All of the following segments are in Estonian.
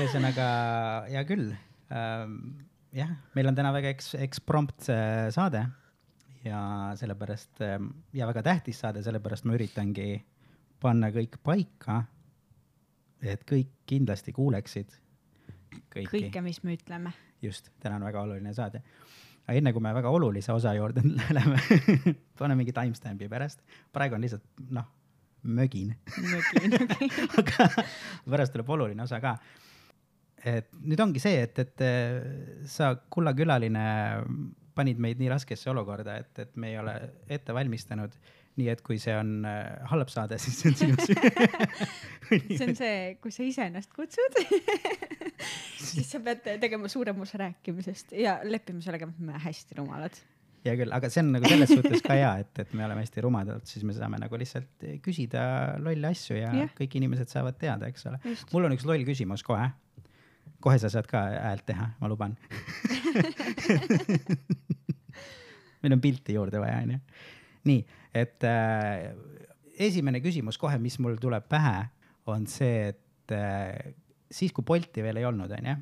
ühesõnaga, hea küll ähm,. jah, meil on täna väga eks-, eksprompt saade ja sellepärast ähm, ja väga tähtis saade, sellepärast ma üritangi panna kõik paika. et kõik kindlasti kuuleksid kõike, mis me ütleme. just, täna on väga oluline saade. aga enne kui me väga olulise osa juurde läheme pane mingi timestamp'i pärast, praegu on lihtsalt noh, mögin. mögin, okei. aga pärast tuleb oluline osa ka. Et nüüd ongi see, et, et sa, kulla külaline, panid meid nii raskesse olukorda, et, et me ei ole ette valmistanud nii et kui see on äh, halb saade, siis see on sinu süü see on see, kui sa ise ennast kutsud siis sa pead tegema suurema osa rääkimisest ja leppima sellega, et me hästi rumalad. hea küll, aga see on nagu selles suhtes ka hea, et, et me oleme hästi rumadad, siis me saame nagu lihtsalt küsida lolle asju ja yeah. kõik inimesed saavad teada, eks ole. mul on üks loll küsimus kohe. Kohe sa saad ka häält teha, ma luban meil on pilti juurde vaja, onju. nii et äh, esimene küsimus kohe, mis mul tuleb pähe, on see, et äh, siis, kui Bolti veel ei olnud, onju.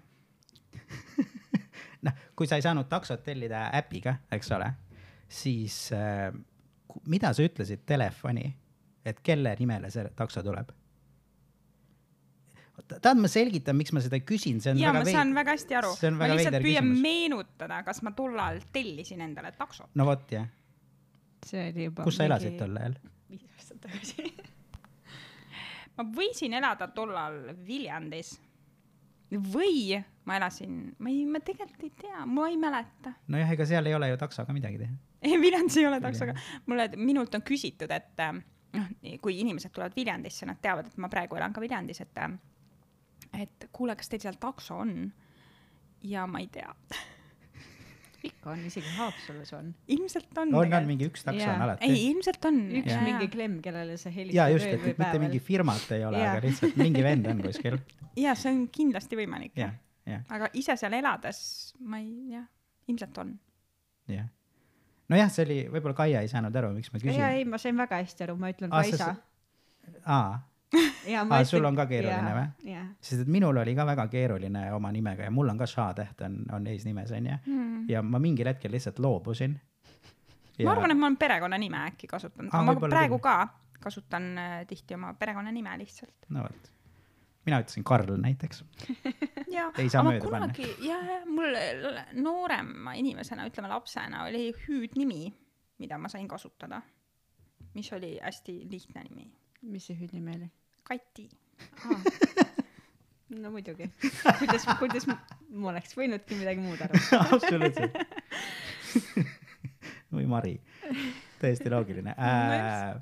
noh, kui sa ei saanud taksot tellida äpiga, eks ole, siis äh, mida sa ütlesid telefoni, et kelle nimele see takso tuleb? Tahad, ma selgitan, miks ma seda küsin, see on ja väga ma saan väga hästi aru. ma lihtsalt püüan küsimus. meenutada, kas ma tollal tellisin endale taksot. no vot jah see oli juba. kus sa elasid tol ajal? viis aastat tagasi ma võisin elada tollal Viljandis või ma elasin, ma ei, ma tegelikult ei tea, ma ei mäleta. nojah, ega seal ei ole ju taksoga midagi teha. ei, Viljandis ei ole taksoga. mulle, minult on küsitud, et noh, kui inimesed tulevad Viljandisse, nad teavad, et ma praegu elan ka Viljandis, et, et kuule, kas teil seal takso on? ja ma ei tea ikka on, isegi Haapsalus on. ilmselt on. on, on mingi üks takso on alati. ei, ilmselt on. üks ja, mingi klemm, kellele sa helistad. ja just, et, mitte mingi firmat ei ole, aga lihtsalt mingi vend on kuskil. ja see on kindlasti võimalik. aga ise seal elades ma ei, jah, ilmselt on. jah nojah, see oli, võib-olla Kaia ei saanud aru, miks ma küsin. ei, ma sain väga hästi aru, ma ütlen Kaisa. aa, aa, sul on ka keeruline või? sest et minul oli ka väga keeruline oma nimega ja mul on ka Ša-täht on, on eesnimes onju mm. ja ma mingil hetkel lihtsalt loobusin ja.... ma arvan, et ma olen perekonnanime äkki kasutanud ma praegu ka kasutan äh, tihti oma perekonnanime lihtsalt. no vot mina ütlesin Karl näiteks ei saa mööda panna. ja, ja mul noorema inimesena, ütleme lapsena oli hüüdnimi, mida ma sain kasutada, mis oli hästi lihtne nimi. Mis see hüüdnimi oli? Kati ah. no muidugi, kuidas, kuidas ma oleks võinudki midagi muud arvata absoluutselt või Mari, täiesti loogiline äh,.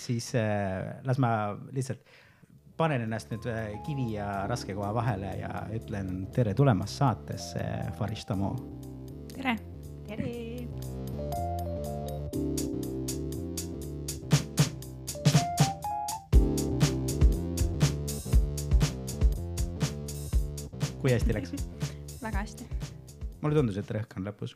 siis äh, las ma lihtsalt panen ennast nüüd äh, kivi ja raske koha vahele ja ütlen tere tulemast saatesse, Faristamo. tere. tere kui hästi läks väga hästi. mulle tundus, et rõhk on lõpus.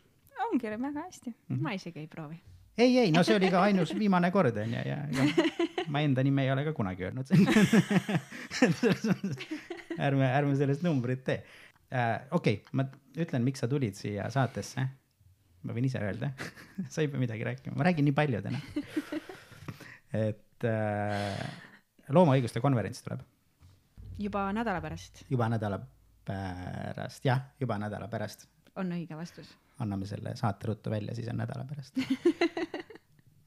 ongi väga hästi mm. -hmm. ma isegi ei proovi. ei, ei, no see oli ka ainus viimane kord onju ja, ja, ja ma enda nime ei ole ka kunagi öelnud ärme, ärme sellest numbrit tee äh,. okei okay,, ma ütlen, miks sa tulid siia saatesse. ma võin ise öelda sa ei pea midagi rääkima, ma räägin nii palju täna. et äh, loomaõiguste konverents tuleb. juba nädala pärast. juba nädala pärast, jah, juba nädala pärast. on õige vastus. anname selle saate ruttu välja, siis on nädala pärast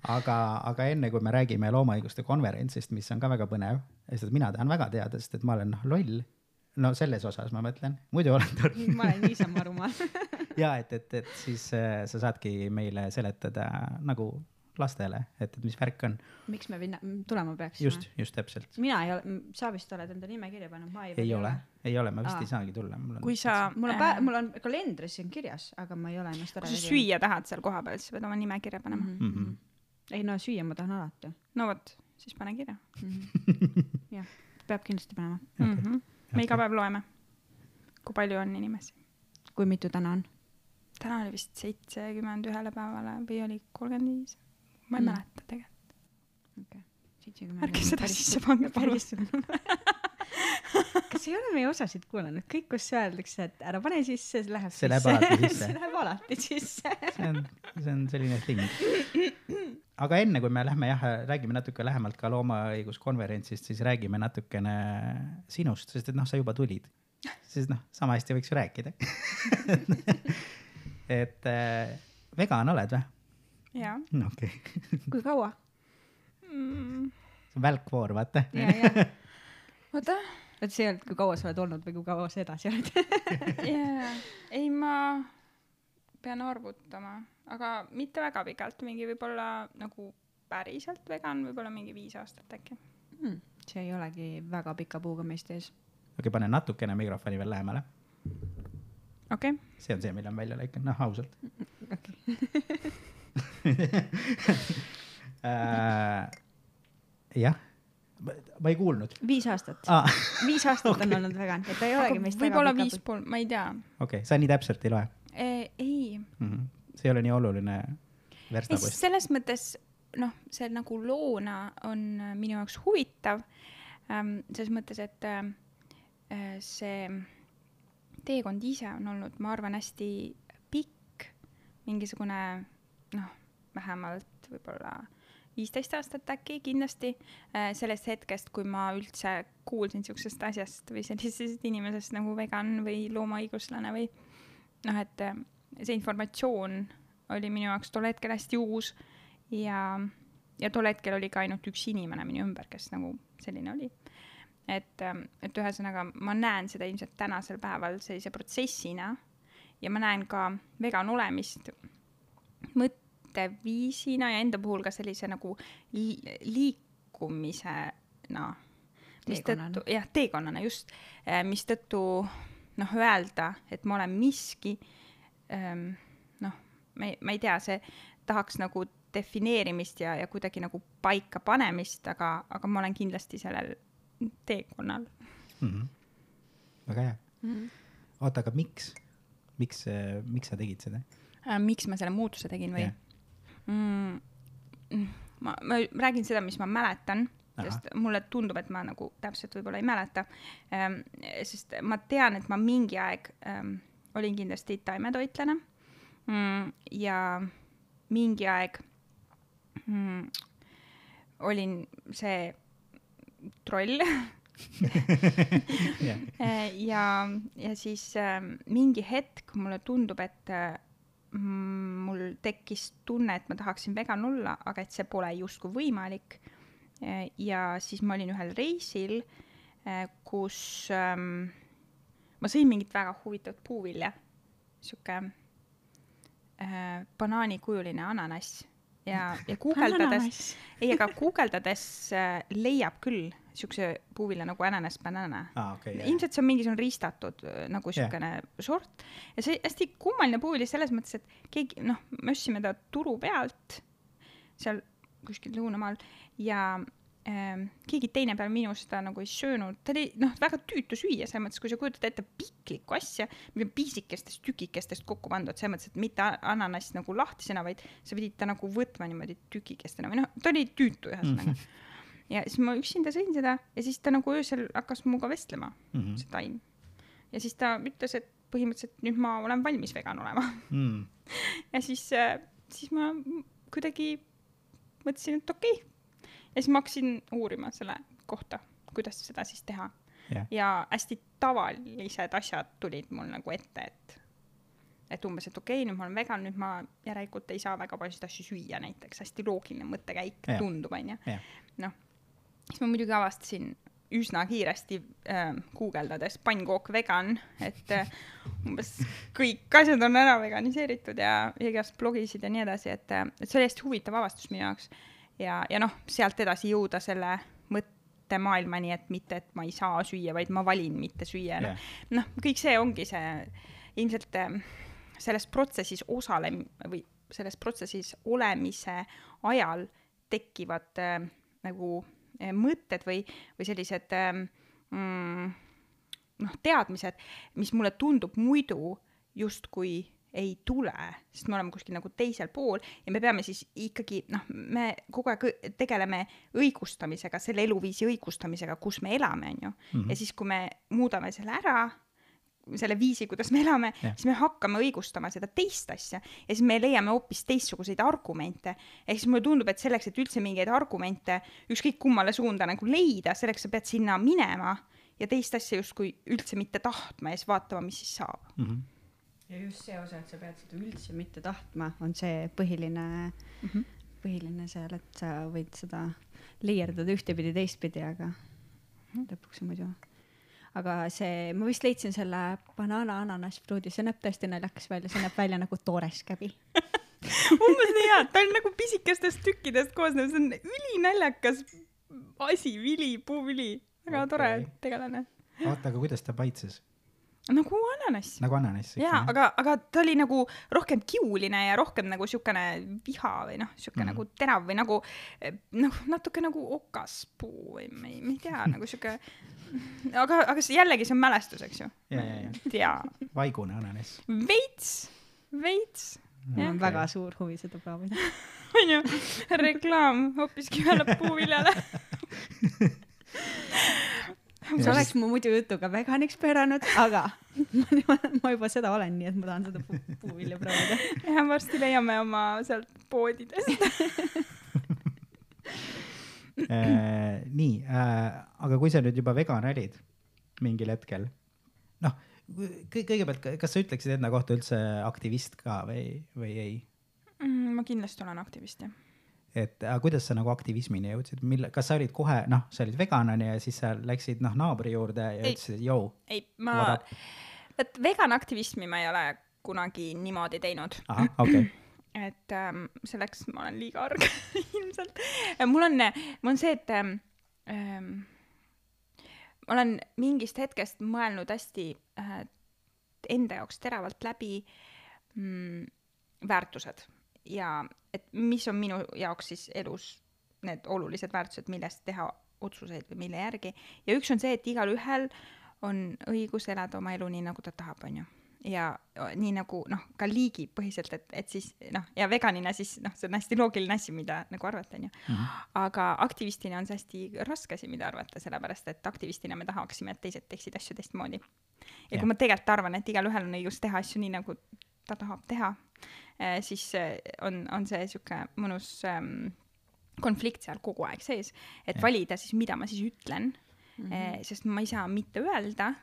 aga, aga enne kui me räägime loomaõiguste konverentsist, mis on ka väga põnev, sest mina tahan väga teada, sest et ma olen noh loll. no selles osas ma mõtlen, muidu olen tore ma olen niisama rumal ja et, et, et siis äh, sa saadki meile seletada nagu lastele, et, et mis värk on. miks me minna, tulema peaksime? just, just täpselt. mina ei ole, sa vist oled enda nime kirja pannud, ma ei. ei ole, ei ole, ma vist Aa. ei saagi tulla. kui sa. mul on päev, mul on kalendris on kirjas, aga ma ei ole ennast ära. kui sa süüa tahad seal kohapeal, siis sa pead oma nime kirja panema mm. -hmm. ei no süüa ma tahan alati. no vot, siis pane kirja mm. -hmm. jah, peab kindlasti panema okay.. Mm -hmm. me iga päev loeme, kui palju on inimesi. kui mitu täna on? täna oli vist seitsekümmend ühele päevale või oli kolmkümmend viis ma ei mm. mäleta tegelikult. okay., ärge seda sisse pange, päris kas ei ole meie osasid kuulanud, kõik, kus öeldakse, et ära pane sisse, see läheb See sisse. see läheb alati sisse. see on, see on selline thing. aga enne kui me lähme jah, räägime natuke lähemalt ka loomaõiguskonverentsist, siis räägime natukene sinust, sest et noh, sa juba tulid. sest noh, sama hästi võiks ju rääkida et äh, vegan oled või? Jaa okei okay., kui kaua? mm,. see on välkvoor, vaata ja, ja. oota et see ei olnud, kui kaua sa oled olnud või kui kaua sa edasi oled jaa, ei ma pean arvutama, aga mitte väga pikalt, mingi võib-olla nagu päriselt vegan, võib-olla mingi viis aastat äkki. hmm. see ei olegi väga pika puuga meeste ees. okei okay,, pane natukene mikrofoni veel lähemale. okei okay., see on see, mille ma välja lõikan, noh ausalt äh. jah, ma ei kuulnud viis aastat ah,. viis aastat Okei. on olnud vegan ja ta ei olegi meist võib-olla väga viis pika pool, ma ei tea okei okay,, sa nii täpselt ei loe e,. ei, mm. -hmm. see ei ole nii oluline verstapost. selles mõttes noh, see nagu loona on äh, minu jaoks huvitav ähm,. selles mõttes, et äh, äh, see teekond ise on olnud, ma arvan, hästi pikk, mingisugune noh, vähemalt võib-olla viisteist aastat äkki kindlasti äh, sellest hetkest, kui ma üldse kuulsin siuksest asjast või sellisest inimesest nagu vegan või loomaõiguslane või noh, et äh, see informatsioon oli minu jaoks tol hetkel hästi uus ja, ja tol hetkel oli ka ainult üks inimene minu ümber, kes nagu selline oli. et, et ühesõnaga ma näen seda ilmselt tänasel päeval sellise protsessina ja ma näen ka vegan olemist mõtteviisina ja enda puhul ka sellise nagu li liikumisena. Teekonnana. mistõttu, jah, teekonnana just, mistõttu noh, öelda, et ma olen miski ähm, noh, ma ei, ma ei tea, see tahaks nagu defineerimist ja, ja kuidagi nagu paika panemist, aga, aga ma olen kindlasti sellel teekonnal. mm. -hmm. väga hea. Mhm. oota, aga miks, miks, miks sa tegid seda? Äh, miks ma selle muutuse tegin või Jah. mm,? ma, ma räägin seda, mis ma mäletan, sest mulle tundub, et ma nagu täpselt võib-olla ei mäleta ähm,. sest ma tean, et ma mingi aeg ähm, olin kindlasti taimetoitlane mm, ja mingi aeg mm, olin see troll jah, Eh, ja, ja siis äh, mingi hetk mulle tundub, et äh, mul tekkis tunne, et ma tahaksin vegan olla, aga et see pole justkui võimalik. ja siis ma olin ühel reisil, kus ähm, ma sõin mingit väga huvitavat puuvilja, sihuke äh, banaanikujuline ananass. Ja, ja guugeldades, ei, aga guugeldades äh, leiab küll siukse puuvilja nagu ananas banana. Aa okei, ilmselt see on mingisugune ristatud äh, nagu siukene sort. Ja see hästi kummaline puuvilja selles mõttes, et keegi noh, me ostsime ta turu pealt seal kuskil lõunamaal ja ähm, keegi teine peale minu seda nagu ei söönud, ta oli noh, väga tüütu süüa selles mõttes, kui sa kujutad ette piklikku asja, mis on pisikestest tükikestest kokku pandud, selles mõttes, et mitte ananass nagu lahtisena, vaid sa pidid ta nagu võtma niimoodi tükikestena või noh, ta oli tüütu ühesõnaga. Ja siis ma üksinda sõin seda ja siis ta nagu öösel hakkas minuga vestlema Mhm. see taim. ja siis ta ütles, et põhimõtteliselt nüüd ma olen valmis vegan olema. mm.. ja siis, siis ma kuidagi mõtlesin, et okei okay.. ja siis ma hakkasin uurima selle kohta, kuidas seda siis teha Jah. ja hästi tavalised asjad tulid mul nagu ette, et et umbes, et okei okay,, nüüd ma olen vegan, nüüd ma järelikult ei saa väga paljusid asju süüa näiteks, hästi loogiline mõttekäik Jah. tundub, onju noh, siis ma muidugi avastasin üsna kiiresti äh, guugeldades pannkook vegan, et äh, umbes kõik asjad on ära veganiseeritud ja igast blogisid ja nii edasi, et, et see oli hästi huvitav avastus minu jaoks. ja, ja noh, sealt edasi jõuda selle mõttemaailmani, et mitte, et ma ei saa süüa, vaid ma valin mitte süüa, noh jah, noh, kõik see ongi see ilmselt äh, selles protsessis osalem- või selles protsessis olemise ajal tekivad äh, nagu äh, mõtted või, või sellised äh, mm, noh, teadmised, mis mulle tundub muidu justkui ei tule, sest me oleme kuskil nagu teisel pool ja me peame siis ikkagi noh, me kogu aeg tegeleme õigustamisega, selle eluviisi õigustamisega, kus me elame, on ju. Mhm. ja siis, kui me muudame selle ära, selle viisi, kuidas me elame, siis me hakkame õigustama seda teist asja ja siis me leiame hoopis teistsuguseid argumente. ehk siis mulle tundub, et selleks, et üldse mingeid argumente ükskõik kummale suunda nagu leida, selleks sa pead sinna minema ja teist asja justkui üldse mitte tahtma ja siis vaatama, mis siis saab. Mhm. ja just see osa, et sa pead seda üldse mitte tahtma, on see põhiline mm, -hmm. põhiline seal, et sa võid seda liierdada ühtepidi, teistpidi, aga lõpuks on muidu. Aga see, ma vist leidsin selle banaana ananass fruudi, see näeb tõesti naljakas välja, see näeb välja nagu toores käbi. umbes nii hea, ta on nagu pisikestest tükkidest koosnev, see on ülinaljakas asi, vili, puuvili, väga okay. tore tegelane. oota, aga kuidas ta maitses? nagu ananass nagu ananass jaa, aga, aga ta oli nagu rohkem kiuline ja rohkem nagu siukene viha või noh, siuke mm. -hmm. nagu terav või nagu noh, natuke nagu okaspuu või ma ei, ma ei tea, nagu siuke. aga, aga see jällegi, see on mälestus, eks ju. ja, ja, ja jaa, vaigune ananass. veits, veits, mul on väga suur huvi seda proovida. onju, reklaam hoopiski ühele puuviljale. see oleks mu muidu jutuga veganiks pööranud, aga ma, juba seda olen, nii et ma tahan seda puu, puuvilja proovida. ja varsti leiame oma sealt poodidest. Äh, nii äh,, aga kui sa nüüd juba vegan olid mingil hetkel, noh, kõigepealt, kas sa ütleksid enda kohta üldse aktivist ka või, või ei? Mm, ma kindlasti olen aktivist, jah. et aga kuidas sa nagu aktivismini jõudsid, mille, kas sa olid kohe, noh, sa olid vegan onju ja siis sa läksid noh naabri juurde ja Ei. ütlesid, jõu, ei, ma vot veganaktivismi ma ei ole kunagi niimoodi teinud, ahah, okei okay. et ähm, selleks ma olen liiga arg ilmselt. mul on, mul on see, et ähm, ähm, ma olen mingist hetkest mõelnud hästi äh, enda jaoks teravalt läbi mm, väärtused. Ja et mis on minu jaoks siis elus need olulised väärtused, millest teha otsuseid või mille järgi. Ja üks on see, et igalühel on õigus elada oma elu nii, nagu ta tahab, onju ja nii nagu noh, ka liigipõhiselt, et, et siis noh, ja veganina siis noh, see on hästi loogiline asi, mida nagu arvata, onju. aga aktivistina on see hästi raske asi, mida arvata, sellepärast et aktivistina me tahaksime, et teised teeksid asju teistmoodi. ja kui ma tegelikult arvan, et igalühel on õigus teha asju nii, nagu ta tahab teha, siis eh, on, on see sihuke mõnus ähm, konflikt seal kogu aeg sees, et Jah. valida siis, mida ma siis ütlen mm, -hmm. sest ma ei saa mitte öelda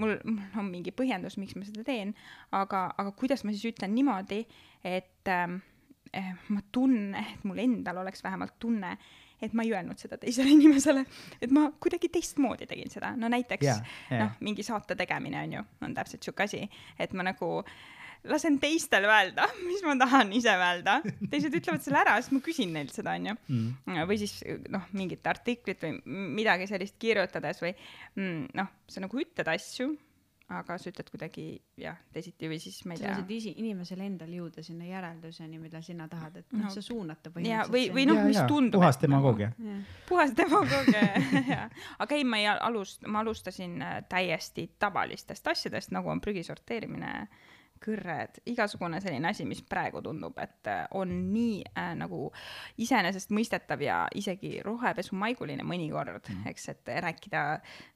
mul, mul on mingi põhjendus, miks ma seda teen, aga, aga kuidas ma siis ütlen niimoodi, et eh, ma tunnen, et mul endal oleks vähemalt tunne, et ma ei öelnud seda teisele inimesele, et ma kuidagi teistmoodi tegin seda, no näiteks Jaa, jaa. noh, mingi saate tegemine on ju, on täpselt sihuke asi, et ma nagu lasen teistel öelda, mis ma tahan ise öelda, teised ütlevad selle ära, siis ma küsin neilt seda, onju. või siis noh, mingit artiklit või midagi sellist kirjutades või mm, noh, sa nagu ütled asju, aga sa ütled kuidagi jah, teisiti või siis ma ei sa tea lased isi- inimesel endal jõuda sinna järelduseni, mida sina tahad, et No. noh, sa suunad ta ja või, või põhimõtteliselt noh, mis tundub. puhas demagoogia. puhas demagoogia jah, aga ei, ma ei alust-, ma alustasin äh, täiesti tavalistest asjadest, nagu on prügi sorteerimine, kõrred, igasugune selline asi, mis praegu tundub, et äh, on nii äh, nagu iseenesestmõistetav ja isegi rohepesumaiguline mõnikord mm., eks, et rääkida,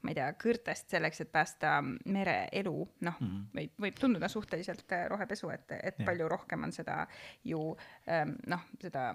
ma ei tea, kõrtest selleks, et päästa mereelu, noh mm., võib, võib tunduda suhteliselt äh, rohepesu, et, et Jah. palju rohkem on seda ju ähm, noh, seda,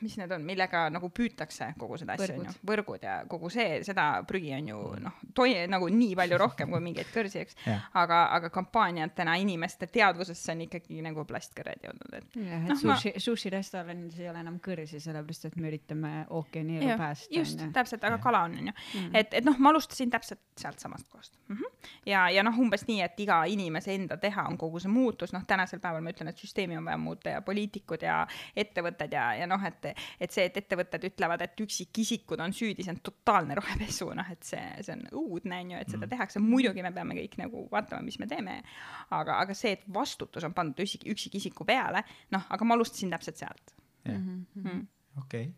mis need on, millega nagu püütakse kogu seda asja, Võrgud. onju, võrgud ja kogu see, seda prügi on ju noh, toi-, nagu nii palju rohkem kui mingeid kõrsi, eks aga, aga kampaaniatena inimeste teadvusesse on ikkagi nagu plastkõrred jõudnud, et jah, et ma- sushi, sushi restoranides ei ole enam kõrsi, sellepärast et me üritame ookeani elu päästa. just, täpselt, aga kala on, onju. Mm. et, et noh, ma alustasin täpselt sealtsamast kohast mm. -hmm. ja, ja noh, umbes nii, et iga inimese enda teha on kogu see muutus, noh, tänasel päeval ma ütlen, et süsteemi on vaja muuta ja poliitikud ja ettevõtted ja, ja noh, et, et see, et ettevõtted ütlevad, et üksikisikud on süüdi, see on totaalne rohepesu, noh, et see, see on õudne, onju, et seda Mm. tehakse, muidugi me peame kõik nagu vaatama, mis me teeme. aga, aga see, et vastutus on pandud üksik, üksikisiku peale, noh, aga ma alustasin täpselt sealt Mhm. mm.. okei.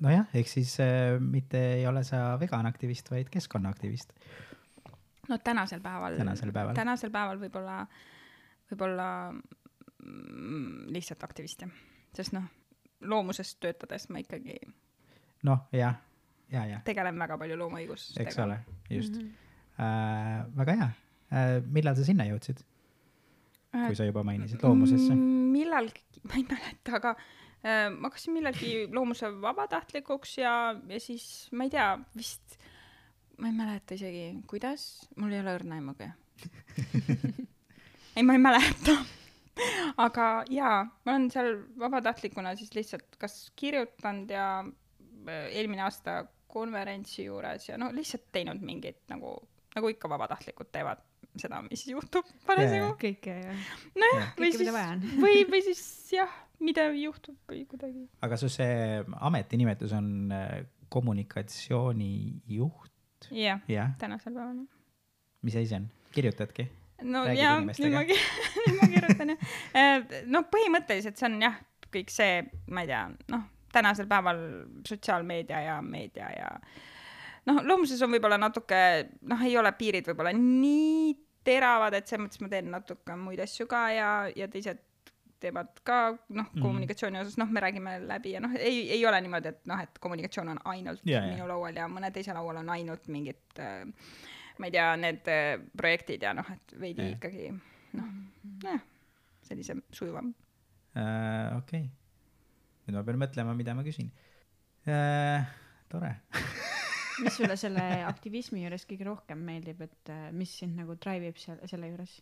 nojah, ehk siis äh, mitte ei ole sa veganaktivist, vaid keskkonnaaktivist. no tänasel päeval. Tänasel päeval. tänasel päeval võib-olla võib-olla mm, lihtsalt aktivist jah, sest noh, loomusest töötades ma ikkagi noh, jah, ja, ja, tegelen väga palju loomaõigustega. eks ole, just Mhm. mm. -hmm. äh, väga hea äh,. Millal sa sinna jõudsid, kui sa juba mainisid loomusesse? Mm, millalgi, ma ei mäleta, aga äh, ma hakkasin millalgi loomuse vabatahtlikuks ja, ja siis ma ei tea, vist, ma ei mäleta isegi, kuidas, mul ei ole õrna aimugi. ei, ma ei mäleta. aga jaa, ma olen seal vabatahtlikuna siis lihtsalt kas kirjutanud ja äh, eelmine aasta konverentsi juures ja no lihtsalt teinud mingit nagu, nagu ikka vabatahtlikud teevad seda, mis juhtub parasjagu. kõike ja nojah, või siis või, või siis jah, mida juhtub või kuidagi. aga su see ametinimetus on äh, kommunikatsioonijuht, jah, jah, tänasel päeval. mis asi see on, kirjutadki? no Räägid jaa, nüüd ma, nüüd ma kirjutan jah. no põhimõtteliselt see on jah, kõik see, ma ei tea, noh, tänasel päeval sotsiaalmeedia ja meedia ja noh, loomuses on võib-olla natuke, noh, ei ole piirid võib-olla nii teravad, et selles mõttes ma teen natuke muid asju ka ja, ja teised teevad ka noh, Mhm. kommunikatsiooni osas, noh, me räägime läbi ja noh, ei, ei ole niimoodi, et noh, et kommunikatsioon on ainult ja, minu laual ja mõne teise laual on ainult mingid äh, ma ei tea, need äh, projektid ja noh, et veidi Jah. ikkagi noh, nojah, sellisem sujuvam. äh,. okei okay., nüüd ma pean mõtlema, mida ma küsin äh,. tore mis sulle selle aktivismi juures kõige rohkem meeldib, et äh, mis sind nagu drive ib seal selle juures?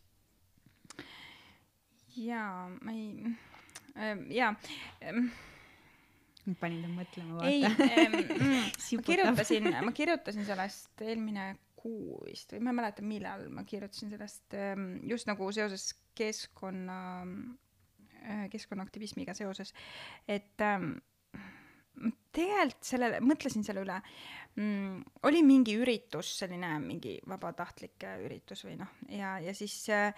jaa, ma ei äh,, jaa ähm,, panin ta mõtlema, vaata. ähm,, mm, ma kirjutasin, ma kirjutasin sellest eelmine kuu vist või ma ei mäleta, millal ma kirjutasin sellest ähm, just nagu seoses keskkonna, keskkonnaaktivismiga seoses, et ähm, tegelikult sellele, mõtlesin selle üle mm,, oli mingi üritus, selline mingi vabatahtlik äh, üritus või noh, ja, ja siis äh,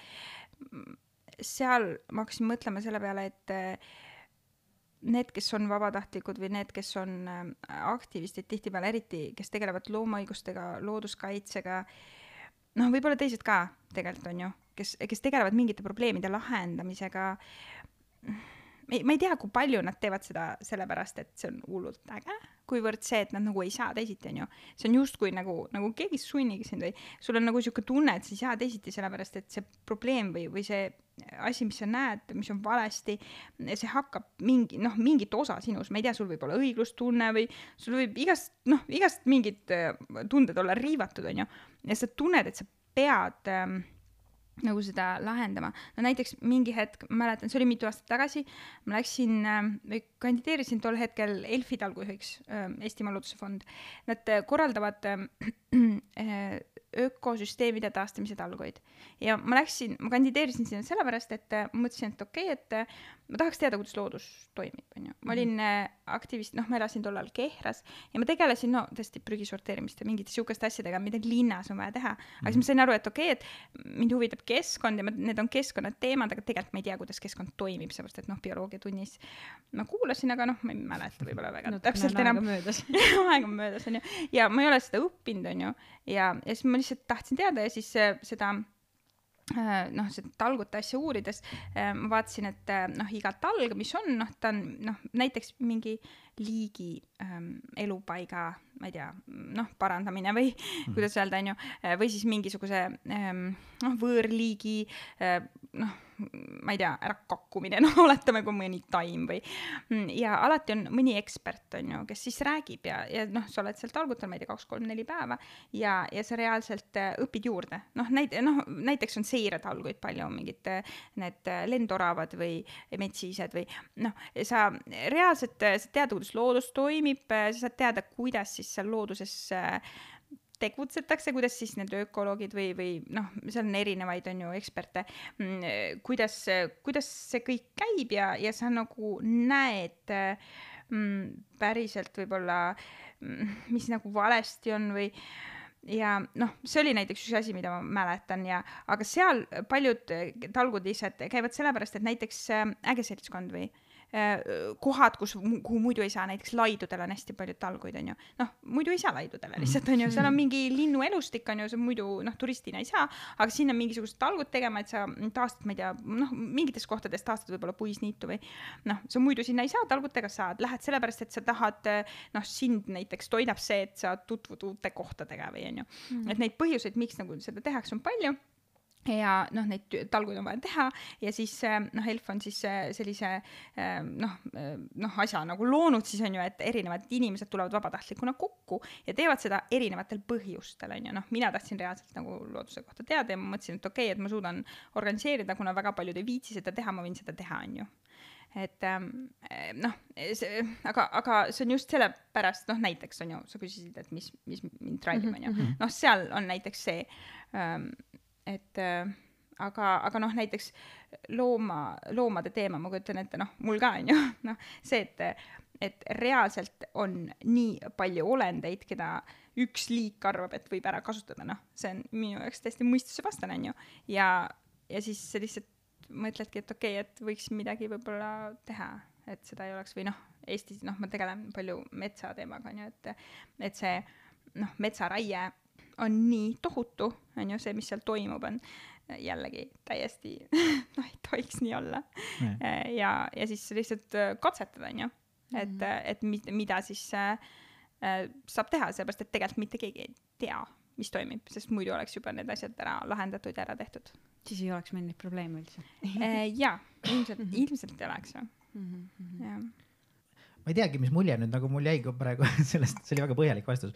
seal ma hakkasin mõtlema selle peale, et äh, need, kes on vabatahtlikud või need, kes on äh, aktivistid tihtipeale eriti, kes tegelevad loomaõigustega, looduskaitsega, noh, võib-olla teised ka tegelikult on ju, kes, kes tegelevad mingite probleemide lahendamisega. Ma ei, ma ei tea, kui palju nad teevad seda sellepärast, et see on hullult äge, kuivõrd see, et nad nagu ei saa teisiti, on ju. see on justkui nagu, nagu keegi sunniks sind või sul on nagu sihuke tunne, et sa ei saa teisiti, sellepärast et see probleem või, või see asi, mis sa näed, mis on valesti, see hakkab mingi, noh, mingit osa sinus, ma ei tea, sul võib olla õiglustunne või sul võib igast, noh, igast mingid äh, tunded olla riivatud, on ju. ja sa tunned, et sa pead ähm, nagu seda lahendama. no näiteks mingi hetk, ma mäletan, see oli mitu aastat tagasi, ma läksin äh, või kandideerisin tol hetkel Elfi talgujuhiks äh,, Eestimaa Looduse Fond. Nad äh, korraldavad äh, ökosüsteemide taastamise talguid ja ma läksin, ma kandideerisin sinna sellepärast, et äh, mõtlesin, et okei okay,, et äh, ma tahaks teada, kuidas loodus toimib, onju. ma olin äh, aktivist, noh, ma elasin tollal Kehras ja ma tegelesin, no tõesti prügi sorteerimist ja mingite sihukeste asjadega, mida linnas on vaja teha. aga siis ma sain aru, et okei okay,, et mind huvitab keskkond ja ma, need on keskkonnateemad, aga tegelikult ma ei tea, kuidas keskkond toimib, sellepärast et noh, bioloogiatunnis ma kuulasin, aga noh, ma ei mäleta võib-olla väga no, täpselt enam. möödas. aeg on möödas, onju. ja ma ei ole seda õppinud, onju. ja, ja siis ma lihtsalt tahtsin teada ja siis äh, seda noh, seda talgute asja uurides äh, ma vaatasin, et äh, noh, iga talg, mis on, noh, ta on noh, näiteks mingi liigi ähm, elupaiga, ma ei tea, noh, parandamine või mm. kuidas öelda, onju, või siis mingisuguse ähm, noh, võõrliigi äh, noh, ma ei tea, ärakakkumine, noh, oletame, kui mõni taim või Mm, ja alati on mõni ekspert, on ju, kes siis räägib ja, ja noh, sa oled seal talgutel, ma ei tea, kaks-kolm-neli päeva ja, ja sa reaalselt äh, õpid juurde. noh, näit-, noh, näiteks on seiretalguid palju, mingid äh, need äh, lendoravad või metsised või noh, sa reaalselt äh, sa tead, kuidas loodus toimib, sa saad teada, kuidas siis seal looduses äh, tegutsetakse, kuidas siis need ökoloogid või, või noh, seal on erinevaid, on ju, eksperte, kuidas, kuidas see kõik käib ja, ja sa nagu näed mm, päriselt võib-olla, mis nagu valesti on või ja noh, see oli näiteks üks asi, mida ma mäletan ja, aga seal paljud talgud lihtsalt käivad sellepärast, et näiteks äh, äge seltskond või äh, kohad, kus, kuhu muidu ei saa, näiteks laidudel on hästi palju talguid, onju. noh, muidu ei saa laidudele lihtsalt onju, seal on mingi linnuelustik onju, sa muidu noh, turistina ei saa, aga sinna mingisugused talgud tegema, et sa taastad, ma ei tea, noh, mingites kohtades taastad võib-olla puisniitu või noh, sa muidu sinna ei saa, talgutega saad, lähed sellepärast, et sa tahad, noh, sind näiteks toidab see, et sa tutvud uute kohtadega või onju mm.. et neid põhjuseid, miks nagu seda tehakse, on palju ja noh, neid talguid on vaja teha ja siis äh, noh, Elf on siis äh, sellise äh, noh, noh asja nagu loonud siis on ju, et erinevad inimesed tulevad vabatahtlikuna kokku ja teevad seda erinevatel põhjustel on ju, noh, mina tahtsin reaalselt nagu looduse kohta teada ja ma mõtlesin, et okei okay,, et ma suudan organiseerida, kuna väga paljud ei viitsi seda teha, ma võin seda teha, on ju. Et ähm, noh, see, aga, aga see on just sellepärast, noh näiteks on ju, sa küsisid, et mis, mis mind drive ib, on ju, noh, seal on näiteks see ähm, et äh, aga, aga noh, näiteks looma, loomade teema, ma kujutan ette, noh, mul ka on ju, noh, see, et, et reaalselt on nii palju olendeid, keda üks liik arvab, et võib ära kasutada, noh, see on minu jaoks täiesti mõistusevastane, on ju. ja, ja siis sa lihtsalt mõtledki, et okei okay,, et võiks midagi võib-olla teha, et seda ei oleks või noh, Eestis, noh, ma tegelen palju metsateemaga, on ju, et, et see noh, metsaraie on nii tohutu, on ju, see, mis seal toimub, on jällegi täiesti noh, ei tohiks nii olla. ja, ja siis lihtsalt äh, katsetada, on ju, et mm, -hmm. et mi-, mida siis äh, saab teha, sellepärast et tegelikult mitte keegi ei tea, mis toimib, sest muidu oleks juba need asjad ära lahendatud ja ära tehtud. siis ei oleks meil neid probleeme üldse jaa, ilmselt, ilmselt ei oleks, jah. ma ei teagi, mis mulje nüüd nagu mul jäi ka praegu sellest, see oli väga põhjalik vastus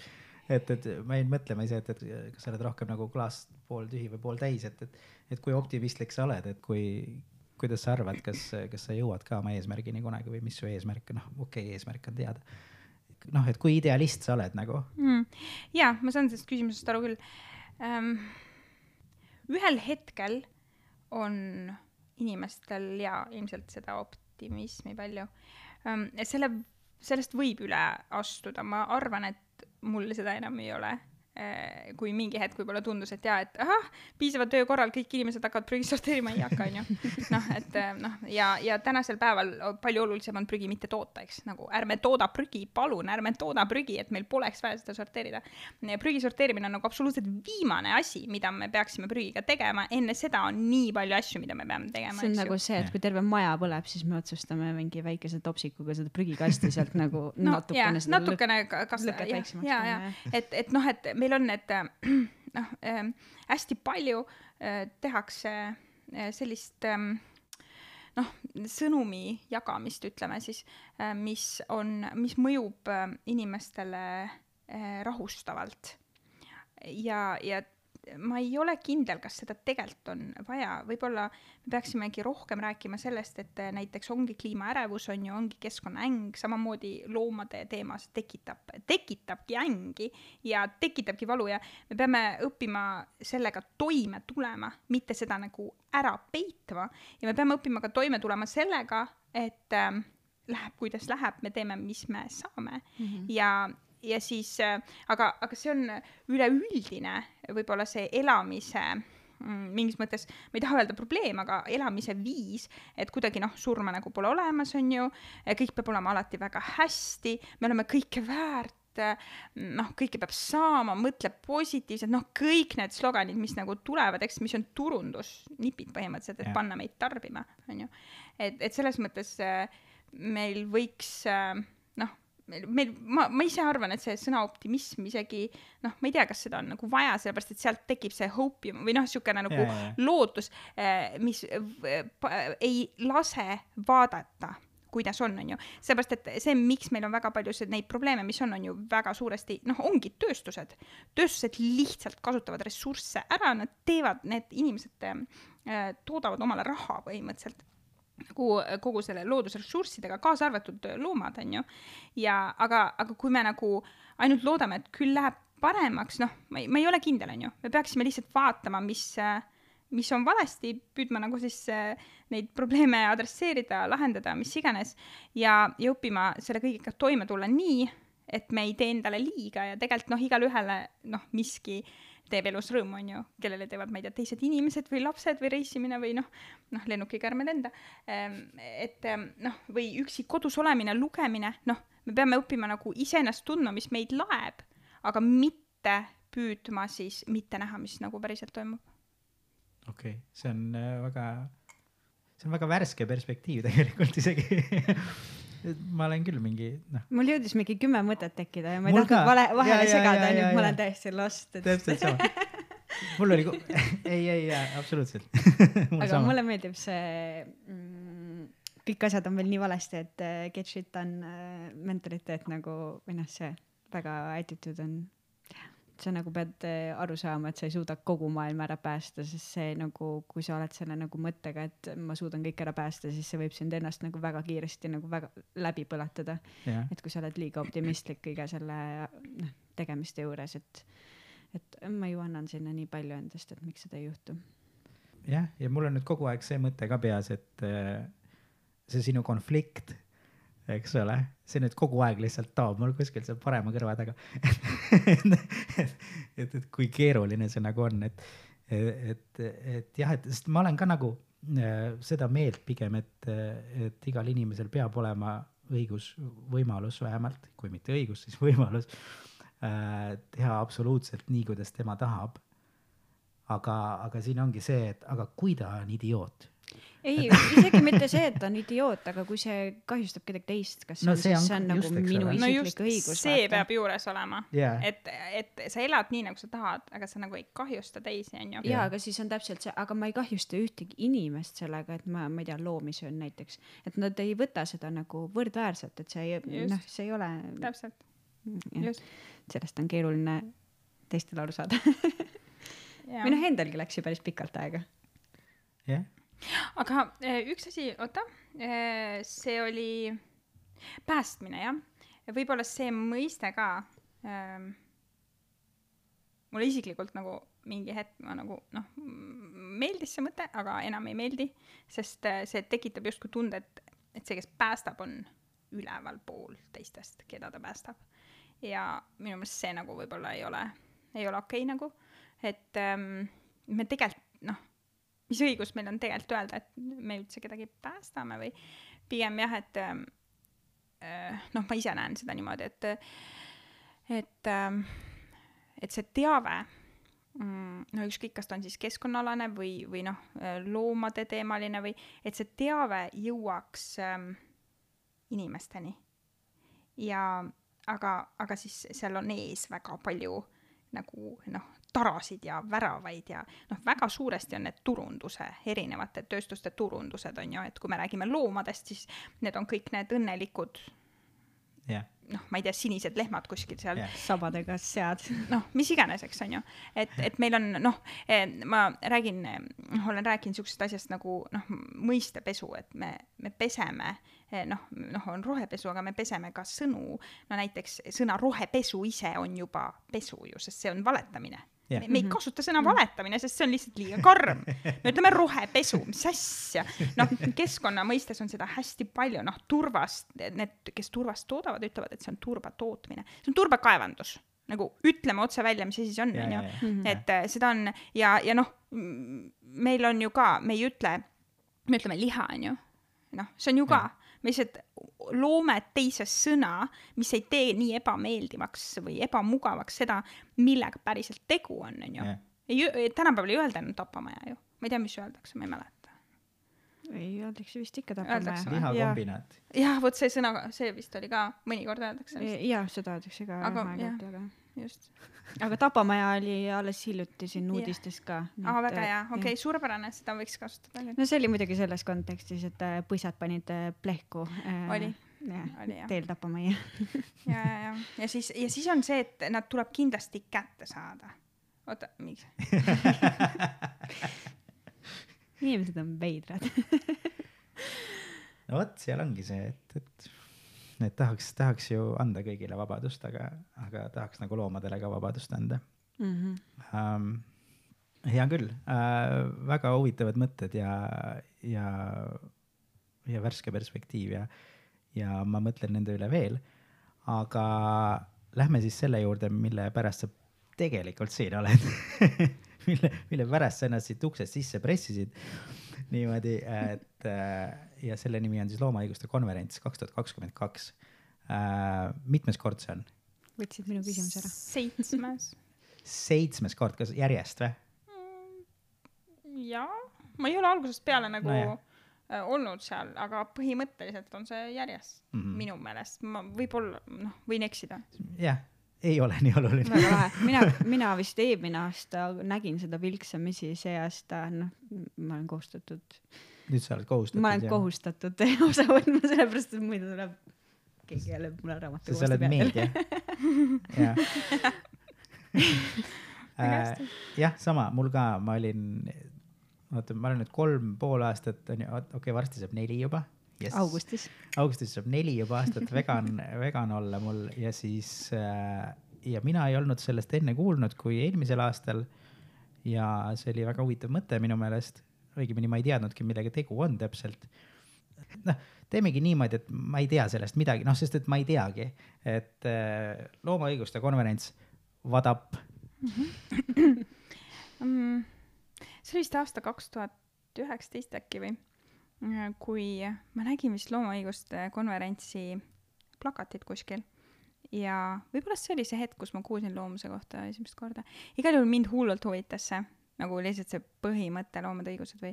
et, et ma jäin mõtlema ise, et, et kas sa oled rohkem nagu klaas pooltühi või pooltäis, et, et, et kui optimistlik sa oled, et kui, kuidas sa arvad, kas, kas sa jõuad ka oma eesmärgini kunagi või mis su eesmärk, noh, okei okay,, eesmärk on teada. noh, et kui idealist sa oled nagu mm.? ja ma saan sellest küsimusest aru küll ähm,. ühel hetkel on inimestel ja ilmselt seda optimismi palju ähm,. selle, sellest võib üle astuda, ma arvan, et mul seda enam ei ole kui mingi hetk võib-olla tundus, et jaa, et ahah, piisava töö korral kõik inimesed hakkavad prügi sorteerima, ei hakka, onju. noh, et noh, ja, ja tänasel päeval palju olulisem on prügi mitte toota, eks, nagu ärme tooda prügi, palun, ärme tooda prügi, et meil poleks vaja seda sorteerida. prügi sorteerimine on nagu absoluutselt viimane asi, mida me peaksime prügiga tegema, enne seda on nii palju asju, mida me peame tegema. see on nagu see, et kui terve maja põleb, siis me otsustame mingi väikese topsikuga seda prügikasti sealt nagu no, natukene. natukene kas-, ja, ja, et, et noh, et meil on need noh äh,, hästi palju äh, tehakse äh, sellist äh, noh, sõnumi jagamist, ütleme siis, mis on, mis mõjub inimestele rahustavalt. ja, ja ma ei ole kindel, kas seda tegelikult on vaja, võib-olla me peaksimegi rohkem rääkima sellest, et näiteks ongi kliimaärevus, on ju, ongi keskkonnaäng, samamoodi loomade teemas tekitab, tekitabki ängi ja tekitabki valu ja me peame õppima sellega toime tulema, mitte seda nagu ära peitma. Ja me peame õppima ka toime tulema sellega, et äh, läheb, kuidas läheb, me teeme, mis me saame. Mm -hmm. ja ja siis, aga, aga see on üleüldine võib-olla see elamise mm, mingis mõttes, ma ei taha öelda probleem, aga elamise viis, et kuidagi noh, surma nagu pole olemas, on ju, kõik peab olema alati väga hästi, me oleme kõike väärt, noh, kõike peab saama, mõtle positiivselt, noh, kõik need sloganid, mis nagu tulevad, eks, mis on turundusnipid põhimõtteliselt, et ja. panna meid tarbima, on ju. et, et selles mõttes meil võiks noh, meil, meil, ma, ma ise arvan, et see sõna optimism isegi noh, ma ei tea, kas seda on nagu vaja, sellepärast et sealt tekib see hope või noh, niisugune nagu ja, ja. lootus, mis ei lase vaadata kuidas on, on ju. seepärast, et see, miks meil on väga palju neid probleeme, mis on, on ju väga suuresti, noh, ongi tööstused. tööstused lihtsalt kasutavad ressursse ära, nad teevad, need inimesed äh, toodavad omale raha põhimõtteliselt nagu kogu selle loodusressurssidega, kaasa arvatud loomad, on ju. ja aga, aga kui me nagu ainult loodame, et küll läheb paremaks, noh, ma ei, ma ei ole kindel, on ju, me peaksime lihtsalt vaatama, mis, mis on valesti, püüdma nagu siis neid probleeme adresseerida, lahendada, mis iganes, ja, ja õppima selle kõigega toime tulla nii, et me ei tee endale liiga ja tegelikult noh, igale ühele noh, miski teeb elus rõõmu, on ju, kellele teevad, ma ei tea, teised inimesed või lapsed või reisimine või noh, noh, lennukiga ärme lenda. et noh, või üksi kodus olemine, lugemine, noh, me peame õppima nagu iseennast tundma, mis meid laeb, aga mitte püüdma siis mitte näha, mis nagu päriselt toimub. okei okay., see on äh, väga, see on väga värske perspektiiv tegelikult isegi ma olen küll mingi noh. mul jõudis mingi kümme mõtet tekkida ja ma ei tahtnud vale, vahele ja, segada, onju, ma olen täiesti lost et.... täpselt sama. Mul oli, ei, ei, ei, absoluutselt. Aga sama. mulle meeldib see mm, kõik asjad on veel nii valesti, et uh, get shit done uh, mentaliteet nagu või noh, see väga attitude on sa nagu pead äh, aru saama, et sa ei suuda kogu maailma ära päästa, sest see nagu, kui sa oled selle nagu mõttega, et ma suudan kõik ära päästa, siis see võib sind ennast nagu väga kiiresti nagu väga läbi põletada yeah.. et kui sa oled liiga optimistlik kõige selle noh, tegemiste juures, et, et ma ju annan sinna nii palju endast, et miks seda ei juhtu. jah, ja mul on nüüd kogu aeg see mõte ka peas, et äh, see sinu konflikt eks ole, see nüüd kogu aeg lihtsalt taob mul kuskil seal parema kõrva taga et, et, et kui keeruline see nagu on, et, et, et jah, et sest ma olen ka nagu äh, seda meelt pigem, et, et igal inimesel peab olema õigus, võimalus vähemalt, kui mitte õigus, siis võimalus äh, teha absoluutselt nii, kuidas tema tahab. aga, aga siin ongi see, et aga kui ta on idioot ei, isegi mitte see, et ta on idioot, aga kui see kahjustab kedagi teist, kas no, see, on, see on nagu just, minu no isiklik õigus? see vaata. peab juures olema yeah.. et, et sa elad nii, nagu sa tahad, aga sa nagu ei kahjusta teisi, onju. ja, aga siis on täpselt see, aga ma ei kahjusta ühtegi inimest sellega, et ma, ma ei tea, loomi söön näiteks. et nad ei võta seda nagu võrdväärselt, et see ei, noh, see ei ole. täpselt. sellest on keeruline teistel aru saada või noh, endalgi läks ju päris pikalt aega. jah yeah aga eh, üks asi, oota, eh, see oli päästmine, jah. võib-olla see mõiste ka ähm,, mulle isiklikult nagu mingi hetk ma nagu noh, meeldis see mõte, aga enam ei meeldi, sest eh, see tekitab justkui tunde, et, et see, kes päästab, on ülevalpool teistest, keda ta päästab. ja minu meelest see nagu võib-olla ei ole, ei ole okei okay, nagu, et ähm, me tegelikult noh mis õigus meil on tegelikult öelda, et me üldse kedagi päästame või pigem jah, et äh, noh, ma ise näen seda niimoodi, et, et, ähm, et see teave mm, no ükskõik, kas ta on siis keskkonnaalane või, või noh, loomade teemaline või et see teave jõuaks ähm, inimesteni. ja aga, aga siis seal on ees väga palju nagu noh, tarasid ja väravaid ja noh, väga suuresti on need turunduse, erinevate tööstuste turundused on ju, et kui me räägime loomadest, siis need on kõik need õnnelikud yeah. noh, ma ei tea, sinised lehmad kuskil seal yeah.. sabadega sead. noh, mis iganes, eks on ju, et, et meil on noh, eh, ma räägin, noh, olen rääkinud siuksest asjast nagu noh, mõistepesu, et me, me peseme eh, noh, noh, on rohepesu, aga me peseme ka sõnu. no näiteks sõna rohepesu ise on juba pesu ju, sest see on valetamine yeah.. me ei mhm. kasuta sõna valetamine, sest see on lihtsalt liiga karm. me ütleme rohepesu, mis asja. noh, keskkonna mõistes on seda hästi palju, noh, turvast, need, kes turvast toodavad, ütlevad, et see on turba tootmine, see on turbakaevandus nagu ütleme otse välja, mis asi see on, onju. Mhm. et äh, seda on ja, ja noh, meil on ju ka, me ei ütle, me ütleme liha, onju. noh, see on ju ka, me lihtsalt loome teise sõna, mis ei tee nii ebameeldivaks või ebamugavaks seda, millega päriselt tegu on, onju. ei, tänapäeval ei öelda enam tapamaja ju, ma ei tea, mis öeldakse, ma ei mäleta ei, öeldakse vist ikka tapamaja. lihakombinaat. jah, vot see sõna, see vist oli ka, mõnikord öeldakse. jah, seda öeldakse ka. aga jah, just. aga tapamaja oli alles hiljuti siin uudistes ka. aa, väga hea, okei okay,, suurepärane, seda võiks kasutada küll. no see oli muidugi selles kontekstis, et äh, põsad panid äh, plehku. Äh, oli jah, teel tapamajja ja, ja, ja, ja siis, ja siis on see, et nad tuleb kindlasti kätte saada. oota, miks inimesed on veidrad no vot, seal ongi see, et, et, et tahaks, tahaks ju anda kõigile vabadust, aga, aga tahaks nagu loomadele ka vabadust anda mm. -hmm. Um, hea küll äh,, väga huvitavad mõtted ja, ja, ja värske perspektiiv ja, ja ma mõtlen nende üle veel. aga lähme siis selle juurde, mille pärast sa tegelikult siin oled mille, mille pärast sa ennast siit uksest sisse pressisid. Niimoodi, et äh, ja selle nimi on siis loomaõiguste konverents kaks tuhat kakskümmend kaks. Äh, mitmes kord see on? võtsid minu küsimuse ära. seitsmes. seitsmes kord, kas järjest või? jaa, ma ei ole algusest peale nagu No jah. olnud seal, aga põhimõtteliselt on see järjest mm. -hmm. minu meelest. ma võib-olla, noh, võin eksida. jah, ei ole nii oluline. väga lahe, mina, mina vist eelmine aasta nägin seda vilksamisi, see aasta, noh, ma olen kohustatud, nüüd sa oled kohustatud. ma olen kohustatud osa võtma, sellepärast et muidu tuleb keegi jälle mulle raamatu sa oled meedia. jah. Hästi. jah, sama, mul ka, ma olin, oota, ma olen nüüd kolm pool aastat on ju, okei okay,, varsti saab neli juba yes.. augustis. augustis saab neli juba aastat vegan, vegan olla mul ja siis äh, ja mina ei olnud sellest enne kuulnud kui eelmisel aastal. ja see oli väga huvitav mõte minu meelest, õigemini ma ei teadnudki, millega tegu on täpselt. noh, teemegi niimoodi, et ma ei tea sellest midagi, noh, sest et ma ei teagi, et äh, loomaõiguste konverents vadab mm,. see oli vist aasta kaks tuhat üheksateist äkki või, kui ma nägin vist loomaõiguste konverentsi plakatit kuskil ja võib-olla see oli see hetk, kus ma kuulsin loomuse kohta esimest korda. igal juhul mind hullult huvitas see, nagu lihtsalt see põhimõte, loomade õigused või.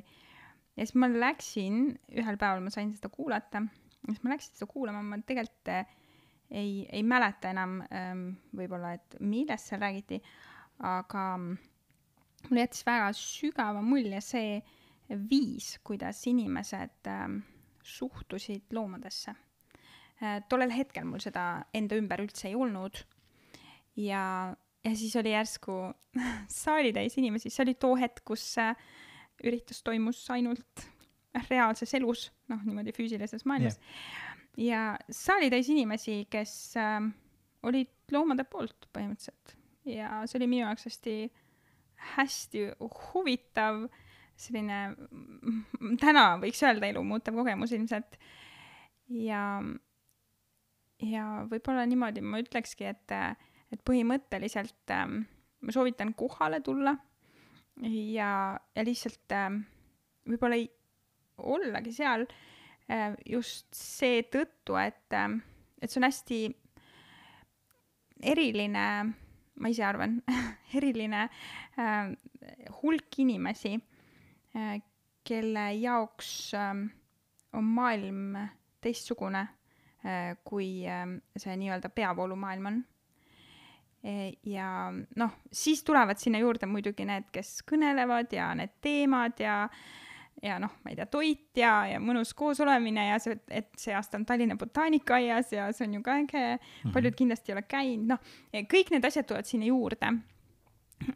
ja siis ma läksin, ühel päeval ma sain seda kuulata, siis ma läksin seda kuulama, ma tegelikult eh, ei, ei mäleta enam ähm, võib-olla, et millest seal räägiti, aga mulle jättis väga sügava mulje see viis, kuidas inimesed ähm, suhtusid loomadesse äh,. tollel hetkel mul seda enda ümber üldse ei olnud ja, ja siis oli järsku saalitäis inimesi, see oli too hetk, kus äh, üritus toimus ainult reaalses elus, noh, niimoodi füüsilises maailmas yeah.. ja saalitäis inimesi, kes äh, olid loomade poolt põhimõtteliselt ja see oli minu jaoks hästi, hästi huvitav, selline täna võiks öelda elumuutev kogemus ilmselt. ja, ja võib-olla niimoodi ma ütlekski, et, et põhimõtteliselt ähm, ma soovitan kohale tulla ja, ja lihtsalt ähm, võib-olla ei ollagi seal äh, just seetõttu, et, et see on hästi eriline, ma ise arvan, eriline äh, hulk inimesi äh,, kelle jaoks äh, on maailm teistsugune äh,, kui äh, see nii-öelda peavoolumaailm on E, ja noh, siis tulevad sinna juurde muidugi need, kes kõnelevad ja need teemad ja ja noh, ma ei tea, toit ja, ja mõnus koosolemine ja see, et see aasta on Tallinna botaanikaaias ja see on ju ka äge mm, -hmm. paljud kindlasti ei ole käinud, noh, kõik need asjad tulevad sinna juurde.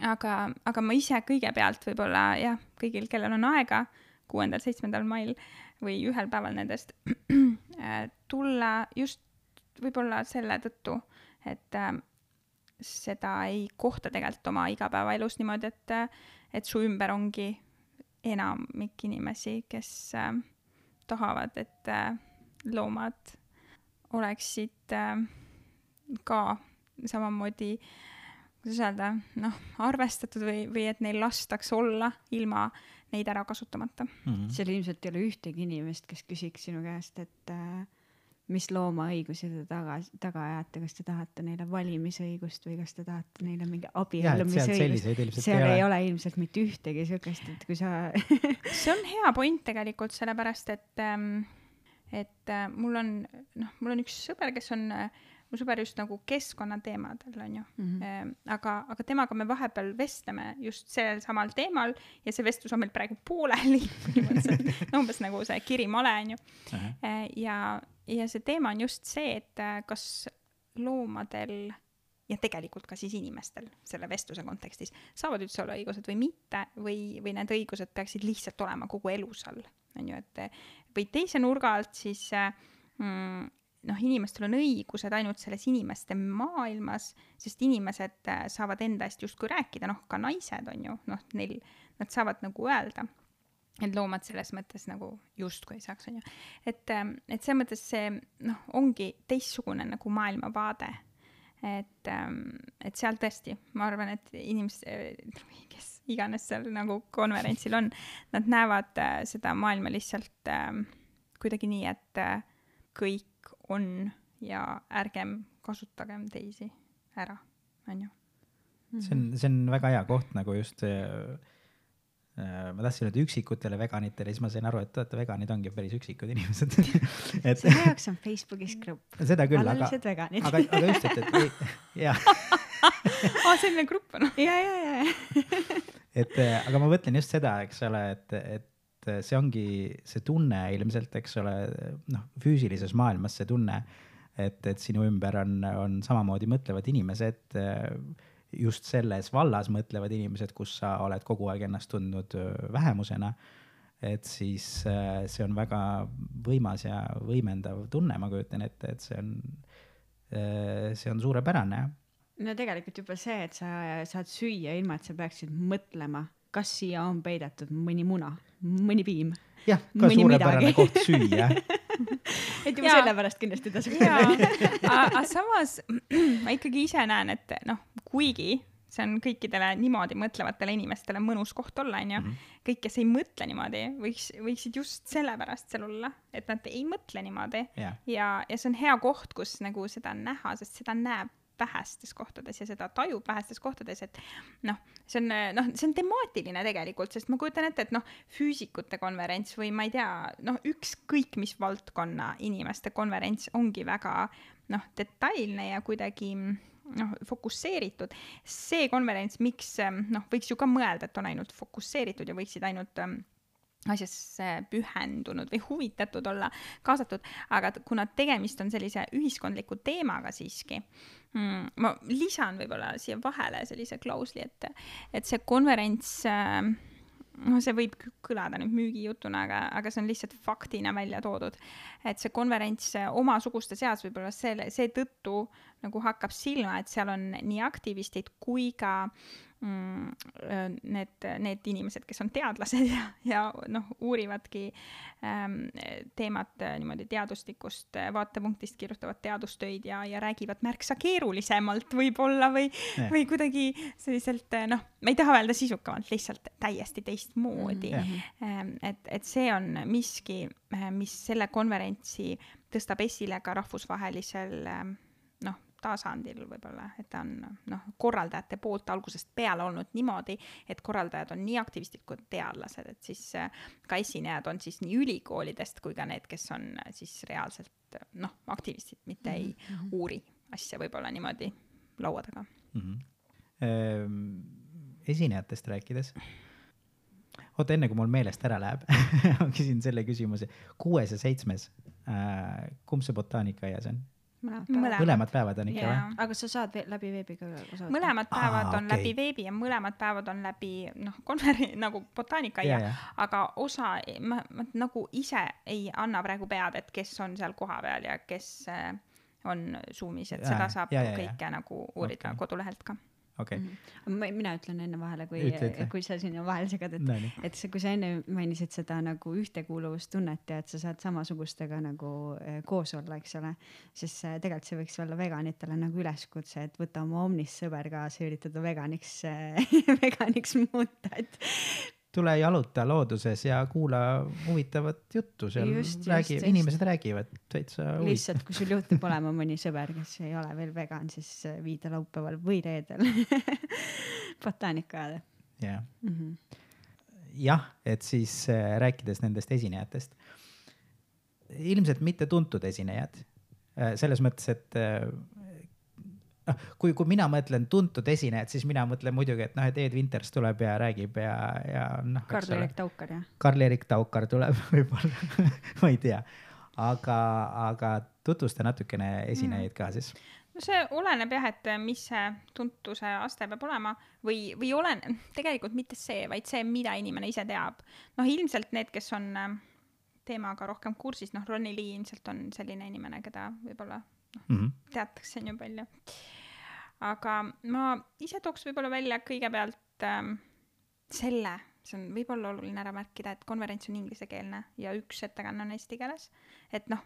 aga, aga ma ise kõigepealt võib-olla jah, kõigil, kellel on aega, kuuendal, seitsmendal mail või ühel päeval nendest tulla just võib-olla selle tõttu, et äh, seda ei kohta tegelikult oma igapäevaelus niimoodi, et, et su ümber ongi enamik inimesi, kes äh, tahavad, et äh, loomad oleksid äh, ka samamoodi, kuidas öelda, noh, arvestatud või, või et neil lastakse olla ilma neid ära kasutamata. Mhm. seal ilmselt ei ole ühtegi inimest, kes küsiks sinu käest, et äh, mis loomaõigusi te taga, taga ajate, kas te tahate neile valimisõigust või kas te tahate neile mingi abiellumisõigust. seal ei ole. ilmselt mitte ühtegi siukest, et kui sa see on hea point tegelikult, sellepärast et, et äh, mul on, noh, mul on üks sõber, kes on, mu sõber just nagu keskkonnateemadel, on ju mm. aga, aga temaga me vahepeal vestleme just sellel samal teemal ja see vestlus on meil praegu pooleli põhimõtteliselt, no umbes nagu see Kiri male, on ju. ja, ja see teema on just see, et äh, kas loomadel ja tegelikult ka siis inimestel selle vestluse kontekstis saavad üldse olla õigused või mitte või, või need õigused peaksid lihtsalt olema kogu elus all, on ju, et või teise nurga alt siis äh, mm, noh, inimestel on õigused ainult selles inimeste maailmas, sest inimesed äh, saavad enda eest justkui rääkida, noh, ka naised on ju, noh, neil, nad saavad nagu öelda, et loomad selles mõttes nagu justkui ei saaks, on ju. et, et selles mõttes see noh, ongi teistsugune nagu maailmavaade. et, et seal tõesti, ma arvan, et inimesed, kes iganes seal nagu konverentsil on, nad näevad äh, seda maailma lihtsalt äh, kuidagi nii, et äh, kõik on ja ärgem kasutagem teisi ära, onju. see on, see on väga hea koht nagu just Äh, ma tahtsin öelda üksikutele veganitele, siis ma sain aru, et teate, veganid ongi päris üksikud inimesed et selle jaoks on Facebookis grupp. seda küll, aga, aga, aga just, et, et jah aa, selline grupp on? ja, ja, ja. et äh, aga ma mõtlen just seda, eks ole, et, et see ongi see tunne ilmselt, eks ole, noh, füüsilises maailmas see tunne, et, et sinu ümber on, on samamoodi mõtlevad inimesed äh, just selles vallas mõtlevad inimesed, kus sa oled kogu aeg ennast tundnud vähemusena. et siis see on väga võimas ja võimendav tunne, ma kujutan ette, et see on, see on suurepärane. no tegelikult juba see, et sa saad süüa ilma, et sa peaksid mõtlema, kas siia on peidetud mõni muna, mõni piim. jah, ka suurepärane midagi. koht süüa et juba sellepärast kindlasti tasub. aga samas ma ikkagi ise näen, et noh, kuigi see on kõikidele niimoodi mõtlevatele inimestele mõnus koht olla, onju. Mhm. kõik, kes ei mõtle niimoodi, võiks, võiksid just sellepärast seal olla, et nad ei mõtle niimoodi yeah.. ja, ja see on hea koht, kus nagu seda näha, sest seda näeb vähestes kohtades ja seda tajub vähestes kohtades, et noh, see on noh, see on temaatiline tegelikult, sest ma kujutan ette, et noh, füüsikute konverents või ma ei tea, noh, ükskõik mis valdkonna inimeste konverents ongi väga noh, detailne ja kuidagi noh, fokusseeritud. see konverents, miks noh, võiks ju ka mõelda, et on ainult fokusseeritud ja võiksid ainult ähm, asjasse pühendunud või huvitatud olla, kaasatud, aga kuna tegemist on sellise ühiskondliku teemaga siiski mm,, ma lisan võib-olla siia vahele sellise klausli, et, et see konverents äh, noh, see võib kõlada nüüd müügijutuna, aga, aga see on lihtsalt faktina välja toodud. et see konverents omasuguste seas võib-olla selle, seetõttu nagu hakkab silma, et seal on nii aktivistid kui ka mm, need, need inimesed, kes on teadlased ja, ja noh, uurivadki ähm, teemat niimoodi teaduslikust vaatepunktist, kirjutavad teadustöid ja, ja räägivad märksa keerulisemalt võib-olla või, või kuidagi selliselt noh, ma ei taha öelda sisukamalt, lihtsalt täiesti teistmoodi mm. -hmm. et, et see on miski, mis selle konverentsi tõstab esile ka rahvusvahelisel noh, tasandil võib-olla, et ta on noh, korraldajate poolt algusest peale olnud niimoodi, et korraldajad on nii aktivistid kui teadlased, et siis äh, ka esinejad on siis nii ülikoolidest kui ka need, kes on äh, siis reaalselt noh, aktivistid, mitte mm -hmm. ei mhm, mhm. uuri asja võib-olla niimoodi laua taga mm. -hmm. Ehm, esinejatest rääkides oota, enne kui mul meelest ära läheb ma küsin selle küsimuse. kuues ja seitsmes äh,, kumb see botaanikaaias on? Mõlemad, mõlemad päevad on ikka või? aga sa saad läbi veebi ka osa võtta? mõlemad päevad Aa, on okay. läbi veebi ja mõlemad päevad on läbi noh, konveri- nagu botaanikaaia, aga osa ma, ma nagu ise ei anna praegu pead, et kes on seal kohapeal ja kes äh, on Zoom'is, et seda saab ja, ja, kõike ja. nagu uurida okay. kodulehelt ka okei okay. -hmm. mina ütlen enne vahele, kui, kui sa sinna vahele segad, et no,, et see, kui sa enne mainisid seda nagu ühtekuuluvustunnet ja et sa saad samasugustega nagu eh, koos olla, eks ole, siis eh, tegelikult see võiks olla veganitele nagu üleskutse, et võta oma Omnis sõber kaasa ja üritada veganiks eh, veganiks muuta, et tule jaluta looduses ja kuula huvitavat juttu, seal just, räägi, inimesed räägivad täitsa. lihtsalt, kui sul juhtub olema mõni sõber, kes ei ole veel vegan, siis vii ta laupäeval või reedel botaanikajale. jah mm -hmm., jah, et siis äh, rääkides nendest esinejatest, ilmselt mitte tuntud esinejad äh,, selles mõttes, et äh, noh, kui, kui mina mõtlen tuntud esinejat, siis mina mõtlen muidugi, et noh, et Ed Winters tuleb ja räägib ja, ja noh. Karl-Erik Taukar, jah? Karl-Erik Taukar tuleb võib-olla ma ei tea. aga, aga tutvusta natukene esinejaid mm. ka siis no see oleneb jah, et mis see tuntuse aste peab olema või, või olen-, tegelikult mitte see, vaid see, mida inimene ise teab. noh, ilmselt need, kes on äh, teemaga rohkem kursis, noh, Ronny Lee ilmselt on selline inimene, keda võib-olla mm -hmm., teatakse on ju palju aga ma ise tooks võib-olla välja kõigepealt ähm, selle, see on võib-olla oluline ära märkida, et konverents on inglisekeelne ja üks ettekanne on eesti keeles. et noh,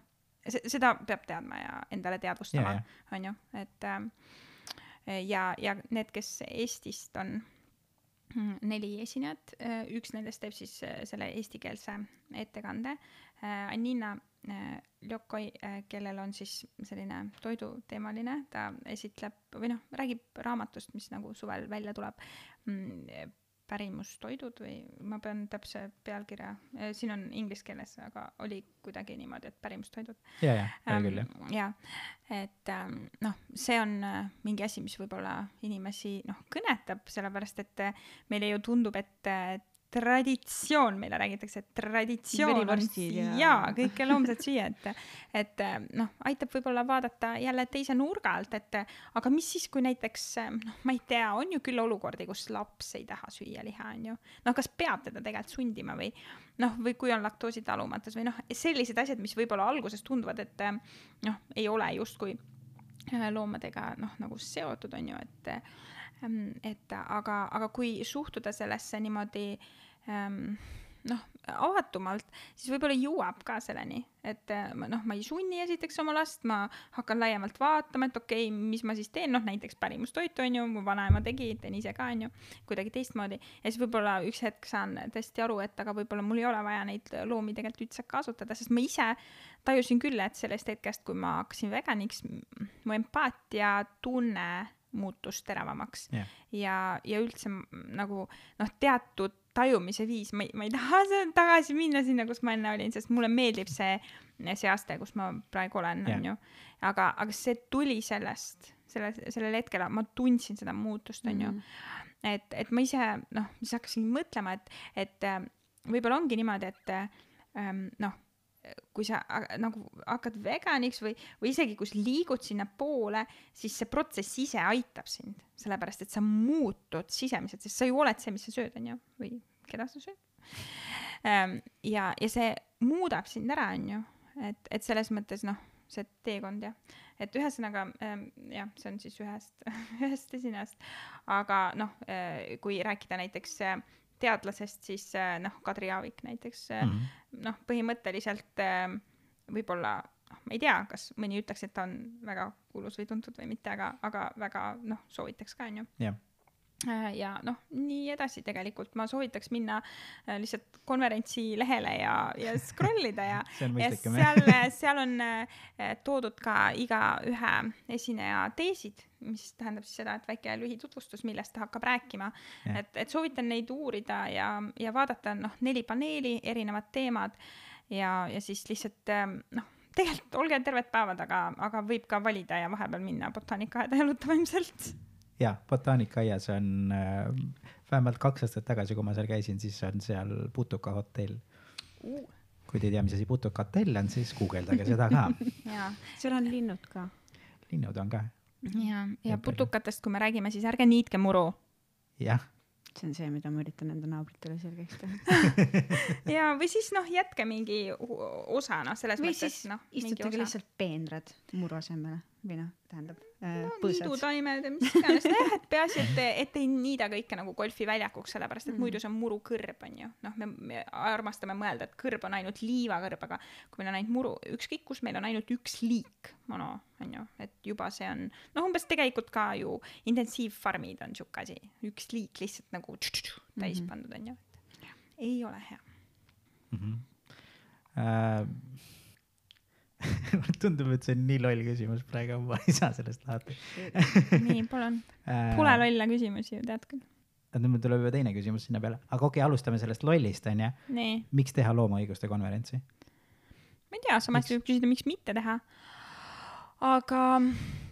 seda peab teadma ja endale teadvustama Jaa,, onju, et ähm, ja, ja need, kes Eestist on mm, neli esinejat, üks nendest teeb siis äh, selle eestikeelse ettekande. Äh, Ljokoi, kellel on siis selline toiduteemaline, ta esitleb või noh, räägib raamatust, mis nagu suvel välja tuleb. pärimustoidud või ma pean täpse pealkirja, siin on inglise keeles, aga oli kuidagi niimoodi, et pärimustoidud. ja, ja, oli küll jah. jah, et ähm, noh, see on äh, mingi asi, mis võib-olla inimesi noh, kõnetab, sellepärast et äh, meile ju tundub, et äh, traditsioon, meile räägitakse, et traditsioon on Verivorstid ja- jaa, kõike loomset süüa, et et noh, aitab võib-olla vaadata jälle teise nurga alt, et aga mis siis, kui näiteks noh, ma ei tea, on ju küll olukordi, kus laps ei taha süüa liha, on ju. noh, kas peab teda tegelikult sundima või noh, või kui on laktoositalumatus või noh, sellised asjad, mis võib-olla alguses tunduvad, et noh, ei ole justkui äh, loomadega noh, nagu seotud on ju, et et aga, aga kui suhtuda sellesse niimoodi noh, avatumalt, siis võib-olla jõuab ka selleni, et noh, ma ei sunni esiteks oma last, ma hakkan laiemalt vaatama, et okei okay,, mis ma siis teen, noh näiteks pärimustoitu on ju, mu vanaema tegi, teen ise ka on ju, kuidagi teistmoodi. ja siis võib-olla üks hetk saan tõesti aru, et aga võib-olla mul ei ole vaja neid loomi tegelikult üldse kasutada, sest ma ise tajusin küll, et sellest hetkest, kui ma hakkasin veganiks, mu empaatia tunne muutus teravamaks Jah. ja, ja üldse nagu noh, teatud tajumise viis, ma ei, ma ei taha tagasi minna sinna, kus ma enne olin, sest mulle meeldib see, see aste, kus ma praegu olen, Jah. onju. aga, aga see tuli sellest, selle, sellel hetkel ma tundsin seda muutust, onju. et, et ma ise noh, siis hakkasin mõtlema, et, et äh, võib-olla ongi niimoodi, et ähm, noh, kui sa nagu hakkad veganiks või, või isegi kui sa liigud sinnapoole, siis see protsess ise aitab sind, sellepärast et sa muutud sisemiselt, sest sa ju oled see, mis sa sööd, onju, või keda sa sööd. ja, ja see muudab sind ära, onju, et, et selles mõttes noh, see teekond jah, et ühesõnaga ähm, jah, see on siis ühest, ühest esinejast, aga noh, kui rääkida näiteks äh, teadlasest, siis äh, noh, Kadri Aavik näiteks äh, Mhm. noh, põhimõtteliselt äh, võib-olla noh, ma ei tea, kas mõni ütleks, et ta on väga kuulus või tuntud või mitte, aga, aga väga noh, soovitaks ka onju. Jah. Ja noh, nii edasi tegelikult ma soovitaks minna äh, lihtsalt konverentsi lehele ja, ja scroll ida ja ja mõistlikum jah. seal, seal on äh, toodud ka igaühe esineja teesid, mis tähendab siis seda, et väike lühitutvustus, millest ta hakkab rääkima et, et soovitan neid uurida ja, ja vaadata noh, neli paneeli, erinevad teemad ja, ja siis lihtsalt ähm, noh, tegelikult olge terved päevad, aga, aga võib ka valida ja vahepeal minna botaanikaaeda jalutama ilmselt. jaa, botaanikaaias on äh, vähemalt kaks aastat tagasi, kui ma seal käisin, siis on seal Putuka hotell. kui te ei tea, mis asi Putuka hotell on, siis guugeldage seda ka. ja, seal on linnud ka. linnud on ka, ja, ja putukatest, kui me räägime, siis ärge niitke muru jah, see on see, mida ma üritan enda naabritele selgeks teha. ja, või siis noh, jätke mingi osa noh, selles või mõttes siis noh, istutage lihtsalt peenrad muru asemele või noh, tähendab äh, no, põõsad. niidutaimed ja mis iganes, nojah, et peaasi, et, et ei niida kõike nagu golfiväljakuks, sellepärast et mm. muidu see on murukõrb, onju. noh, me, me armastame mõelda, et kõrb on ainult liivakõrb, aga kui meil on ainult muru, ükskõik kus meil on ainult üks liik, mono, onju, et juba see on, noh, umbes tegelikult ka ju intensiivfarmid on siuke asi, üks liik lihtsalt nagu tš-tš-tš täis Mhm. pandud, onju. ei ole hea. äh,. tundub, et see on nii loll küsimus praegu, ma ei saa sellest lahti nii, palun. äh, Pole lolle küsimusi ju, tead küll. nüüd mul tuleb juba teine küsimus sinna peale, aga okei okay,, alustame sellest lollist onju. miks teha loomaõiguste konverentsi? ma ei tea, samas võib küsida, miks mitte teha. aga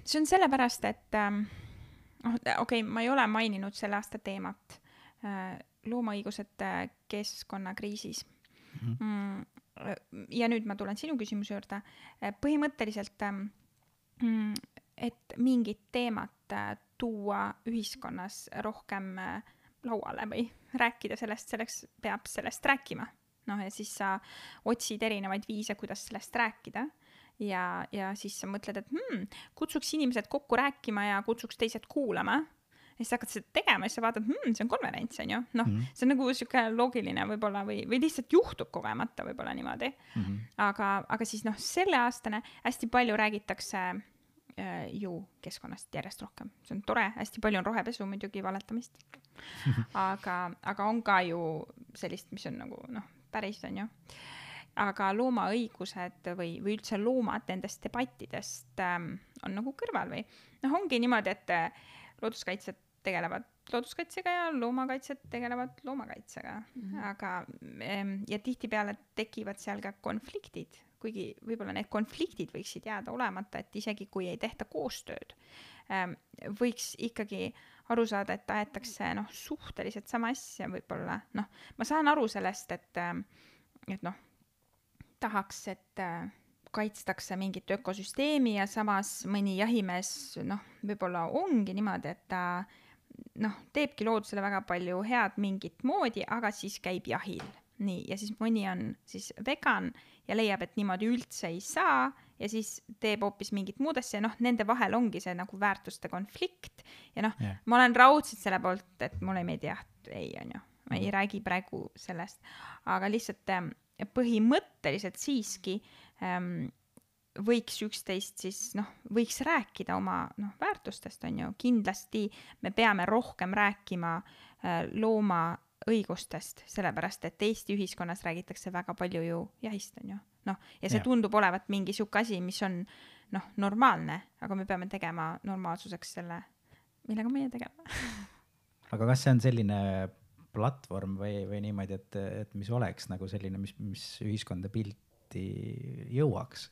see on sellepärast, et ähm, noh, okei okay,, ma ei ole maininud selle aasta teemat äh, loomaõigused äh, keskkonnakriisis Mhm. mm,. Ja nüüd ma tulen sinu küsimuse juurde. põhimõtteliselt ähm, mm,, et mingit teemat äh, tuua ühiskonnas rohkem äh, lauale või rääkida sellest, selleks peab sellest rääkima. noh, ja siis sa otsid erinevaid viise, kuidas sellest rääkida ja, ja siis sa mõtled, et hmm, kutsuks inimesed kokku rääkima ja kutsuks teised kuulama ja siis hakkad seda tegema ja siis sa vaatad hmm,, see on konverents on ju, noh mm. -hmm. see on nagu sihuke loogiline võib-olla või, või lihtsalt juhtub kogemata võib-olla niimoodi mm. Mhm. aga, aga siis noh, selleaastane hästi palju räägitakse äh, ju keskkonnast järjest rohkem, see on tore, hästi palju on rohepesu muidugi valetamist. aga, aga on ka ju sellist, mis on nagu noh, päris on ju aga loomaõigused või, või üldse loomad nendest debattidest ähm, on nagu kõrval või noh, ongi niimoodi, et äh, looduskaitsjad tegelevad looduskaitsega ja loomakaitsjad tegelevad loomakaitsega mm, -hmm. aga ähm, ja tihtipeale tekivad seal ka konfliktid, kuigi võib-olla need konfliktid võiksid jääda olemata, et isegi kui ei tehta koostööd ähm,, võiks ikkagi aru saada, et aetakse noh, suhteliselt sama asja võib-olla, noh, ma saan aru sellest, et ähm, et noh, tahaks, et kaitstakse mingit ökosüsteemi ja samas mõni jahimees, noh, võib-olla ongi niimoodi, et ta noh, teebki loodusele väga palju head mingit moodi, aga siis käib jahil. nii, ja siis mõni on siis vegan ja leiab, et niimoodi üldse ei saa ja siis teeb hoopis mingit muud asja, noh, nende vahel ongi see nagu väärtuste konflikt ja noh Jah. yeah. ma olen raudselt selle poolt, et mulle ei meeldi jaht, ei, onju. ma ei räägi praegu sellest, aga lihtsalt ähm, põhimõtteliselt siiski ähm, võiks üksteist siis noh, võiks rääkida oma noh, väärtustest on ju, kindlasti me peame rohkem rääkima äh, looma õigustest, sellepärast et Eesti ühiskonnas räägitakse väga palju ju jahist on ju, noh, ja see Jah. tundub olevat mingi sihuke asi, mis on noh, normaalne, aga me peame tegema normaalsuseks selle, millega meie tegeleme aga kas see on selline platvorm või, või niimoodi, et, et mis oleks nagu selline, mis, mis ühiskonda pilti jõuaks?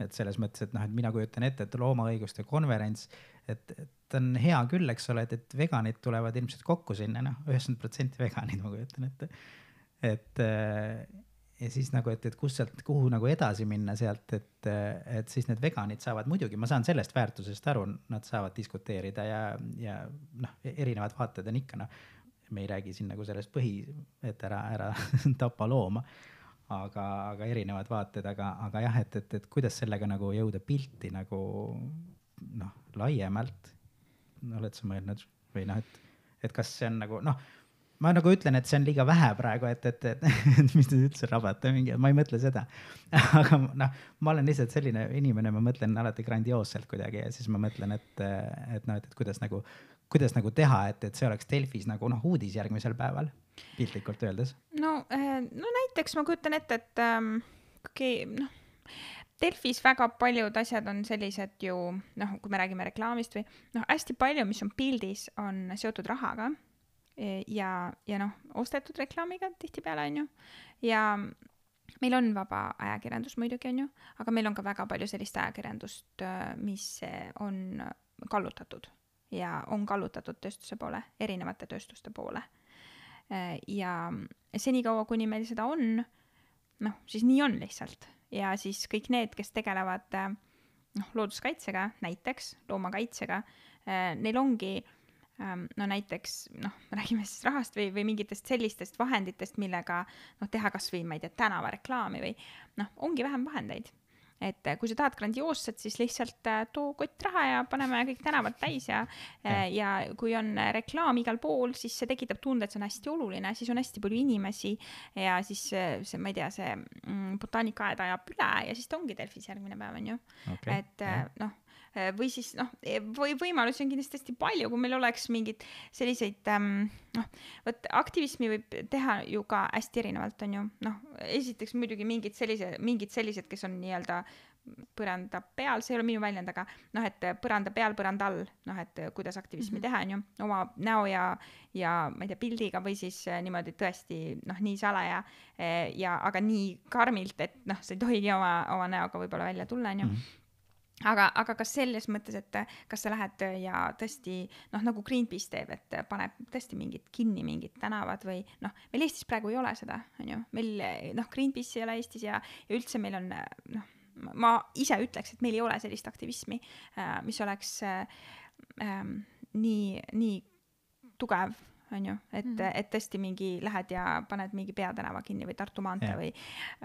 Et selles mõttes, et noh, et mina kujutan ette, et loomaõiguste konverents, et, et on hea küll, eks ole, et, et veganid tulevad ilmselt kokku sinna, noh, üheksakümmend protsenti veganid, ma kujutan ette. et äh, ja siis nagu, et, et kus sealt, kuhu nagu edasi minna sealt, et, et siis need veganid saavad muidugi, ma saan sellest väärtusest aru, nad saavad diskuteerida ja, ja noh, erinevad vaated on ikka noh, me ei räägi siin nagu sellest põhi, et ära, ära tapa looma aga, aga erinevad vaated, aga, aga jah, et, et, et kuidas sellega nagu jõuda pilti nagu noh, laiemalt. oled sa mõelnud või noh, et, et kas see on nagu noh, ma nagu ütlen, et see on liiga vähe praegu, et, et, et, et mis te üldse rabate mingi, ma ei mõtle seda. aga noh, ma olen lihtsalt selline inimene, ma mõtlen alati grandioosselt kuidagi ja siis ma mõtlen, et, et noh, et, et kuidas nagu, kuidas nagu teha, et, et see oleks Delfis nagu noh, uudis järgmisel päeval, piltlikult öeldes. no, no näiteks ma kujutan ette, et ähm, okei, noh, Delfis väga paljud asjad on sellised ju noh, kui me räägime reklaamist või noh, hästi palju, mis on pildis, on seotud rahaga E, ja, ja noh, ostetud reklaamiga tihtipeale onju ja meil on vaba ajakirjandus muidugi onju, aga meil on ka väga palju sellist ajakirjandust, mis on kallutatud ja on kallutatud tööstuse poole, erinevate tööstuste poole. Ja senikaua, kuni meil seda on, noh, siis nii on lihtsalt ja siis kõik need, kes tegelevad noh, looduskaitsega näiteks, loomakaitsega, neil ongi no näiteks noh, räägime siis rahast või, või mingitest sellistest vahenditest, millega noh, teha kasvõi ma ei tea, tänavareklaami või noh, ongi vähem vahendeid. Et kui sa tahad grandioosset, siis lihtsalt äh, too kott raha ja paneme kõik tänavad täis ja ja, ja kui on reklaam igal pool, siis see tekitab tunde, et see on hästi oluline, siis on hästi palju inimesi ja siis see, ma ei tea, see mm, botaanikaaed ajab üle ja siis ta ongi Delfis järgmine päev, on ju. Okay, et noh, või siis noh, või võimalusi on kindlasti hästi palju, kui meil oleks mingeid selliseid ähm, noh, vot aktivismi võib teha ju ka hästi erinevalt, on ju, noh, esiteks muidugi mingid sellise, mingid sellised, kes on nii-öelda põranda peal, see ei ole minu väljend, aga noh, et põranda peal, põranda all, noh, et kuidas aktivismi mm -hmm. teha, on ju, oma näo ja, ja ma ei tea, pildiga või siis niimoodi tõesti noh, nii salaja ja aga nii karmilt, et noh, sa ei tohigi oma, oma näoga võib-olla välja tulla, on ju aga, aga kas selles mõttes, et kas sa lähed ja tõesti noh, nagu Greenpeace teeb, et paneb tõesti mingid kinni mingid tänavad või noh, meil Eestis praegu ei ole seda, on ju, meil noh, Greenpeace ei ole Eestis ja, ja üldse meil on noh, ma ise ütleks, et meil ei ole sellist aktivismi, mis oleks äh, nii, nii tugev on ju, et mm, -hmm. et tõesti mingi lähed ja paned mingi peatänava kinni või Tartu maantee yeah. või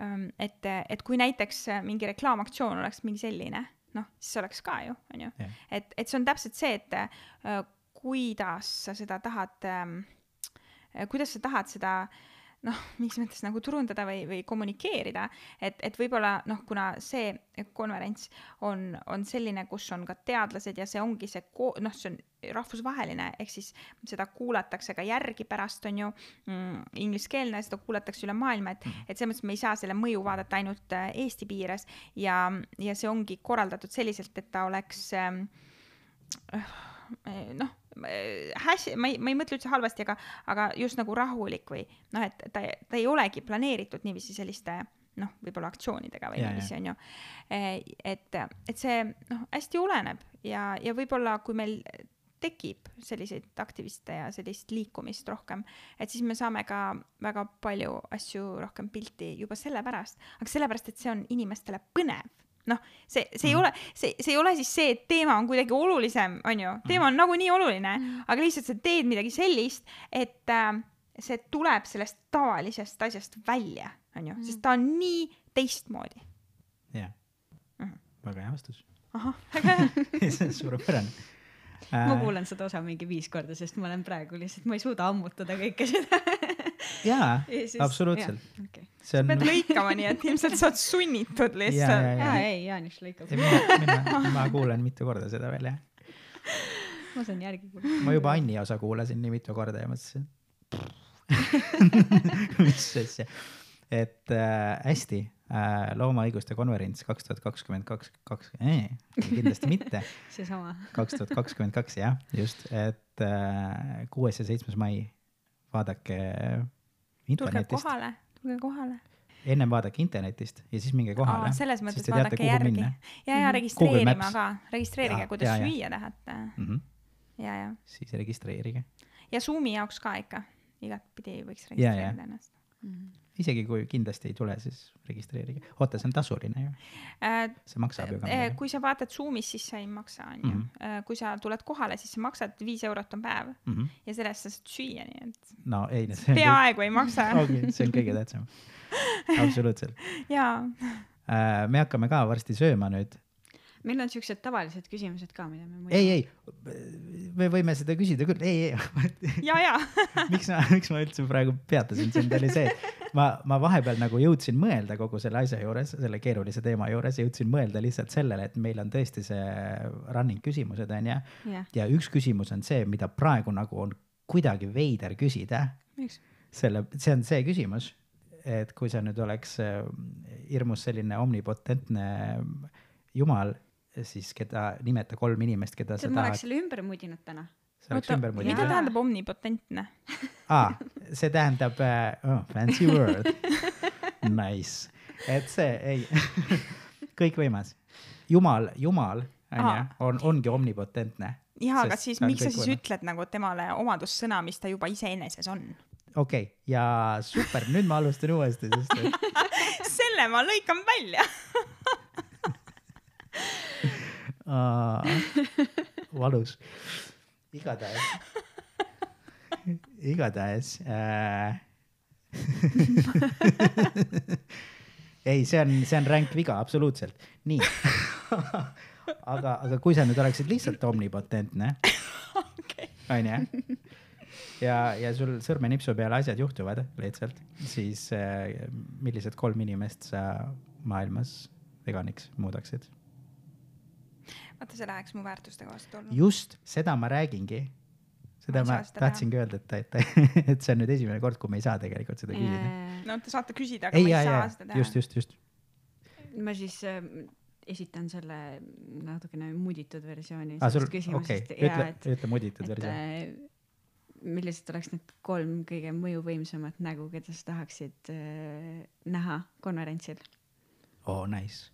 ähm, et, et kui näiteks mingi reklaamaktsioon oleks mingi selline noh, siis oleks ka ju, on ju. et, et see on täpselt see, et äh, kuidas sa seda tahad ähm,, kuidas sa tahad seda noh, mingis mõttes nagu turundada või, või kommunikeerida, et, et võib-olla noh, kuna see konverents on, on selline, kus on ka teadlased ja see ongi see ko-, noh, see on rahvusvaheline, ehk siis seda kuulatakse ka järgi pärast, on ju mm,, ingliskeelne, seda kuulatakse üle maailma, et, et selles mõttes me ei saa selle mõju vaadata ainult äh, Eesti piires ja, ja see ongi korraldatud selliselt, et ta oleks ähm, noh hästi, ma ei, ma ei mõtle üldse halvasti, aga, aga just nagu rahulik või noh, et ta, ta ei olegi planeeritud niiviisi selliste noh, võib-olla aktsioonidega või niiviisi on ju. E, et, et see noh, hästi oleneb ja, ja võib-olla kui meil tekib selliseid aktiviste ja sellist liikumist rohkem, et siis me saame ka väga palju asju rohkem pilti juba sellepärast, aga sellepärast, et see on inimestele põnev noh, see, see ei mhm. ole, see, see ei ole siis see, et teema on kuidagi olulisem, on ju, teema on nagunii oluline mm., aga lihtsalt sa teed midagi sellist, et äh, see tuleb sellest tavalisest asjast välja, on ju. Sest ta on nii teistmoodi. jah. Väga hea vastus. ahah, väga hea. Suurepärane. Äh.... ma kuulan seda osa mingi viis korda, sest ma olen praegu lihtsalt, ma ei suuda ammutada kõike seda jaa, absoluutselt. Okay. sa on... pead lõikama nii, et ilmselt sa oled sunnitud lihtsalt. aa ei, Jaanis lõikab. ma kuulan mitu korda seda veel jah. ma saan järgi kuulata. ma juba Anni osa kuulasin nii mitu korda ja mõtlesin mis asja. et äh, hästi äh,, loomaõiguste konverents kaks tuhat kakskümmend kaks, kaks, kindlasti mitte. seesama. kaks tuhat kakskümmend kaks jah, just, et äh, kuues ja seitsmes mai vaadake. Tulge kohale, tulge kohale ennem vaadake internetist ja siis minge kohale. selles mõttes vaadake järgi. ja, ja mhm. registreerima ka, registreerige, kuidas ja, süüa tahate mm. -hmm. ja, ja. siis registreerige. ja Zoomi jaoks ka ikka, igatpidi võiks registreerida ennast mm. -hmm isegi kui kindlasti ei tule, siis registreerige. oota, see on tasuline ju äh,. see maksab ju ka äh,. kui sa vaatad Zoom'is, siis sa ei maksa, onju. Mhm. Äh, kui sa tuled kohale, siis sa maksad viis eurot on päev mm -hmm. ja selle eest sa saad süüa, nii et. no ei, peaaegu ei maksa ongi, see on kõige tähtsam. absoluutselt. jaa äh,. me hakkame ka varsti sööma nüüd meil on siuksed tavalised küsimused ka, mida me ei, ei, me võime seda küsida küll, ei, ei. ja, ja miks ma, miks ma üldse praegu peatasin sind, oli see, ma, ma vahepeal nagu jõudsin mõelda kogu selle asja juures, selle keerulise teema juures, jõudsin mõelda lihtsalt sellele, et meil on tõesti see running küsimused on ju. ja üks küsimus on see, mida praegu nagu on kuidagi veider küsida. selle, see on see küsimus, et kui sa nüüd oleks äh, hirmus selline omnipotentne jumal siis keda, nimeta kolm inimest, keda sa tahad. ma oleks selle ümber mudinud täna. sa oleks ümber mudinud? mida tähendab omnipotentne aa, see tähendab uh, oh, fancy word Nice, et see ei kõikvõimas. jumal, jumal onju, on, ongi omnipotentne. jaa, aga siis miks sa siis ütled nagu temale omadussõna, mis ta juba iseeneses on? okei okay,, ja super, nüüd ma alustan uuesti, sest et selle ma lõikan välja valus. igatahes, igatahes äh... ei, see on, see on ränk viga, absoluutselt. nii aga, aga kui sa nüüd oleksid lihtsalt omnipotentne okay., onju, ja, ja sul sõrmenipsu peale asjad juhtuvad lihtsalt, siis äh, millised kolm inimest sa maailmas veganiks muudaksid? Vaata, see läheks mu väärtuste vastuollu. just, seda ma räägingi. seda ma, ma tahtsingi öelda, et, et, et see on nüüd esimene kord, kui me ei saa tegelikult seda küsida. no te saate küsida, aga ei, me ei saa seda teha. just, just, just. ma siis äh, esitan selle natukene muditud versiooni ah, sellest küsimusest okay.. ütle, ütle muditud versioon äh, millised oleks need kolm kõige mõjuvõimsamat nägu, keda sa tahaksid äh, näha konverentsil? oo oh,, nice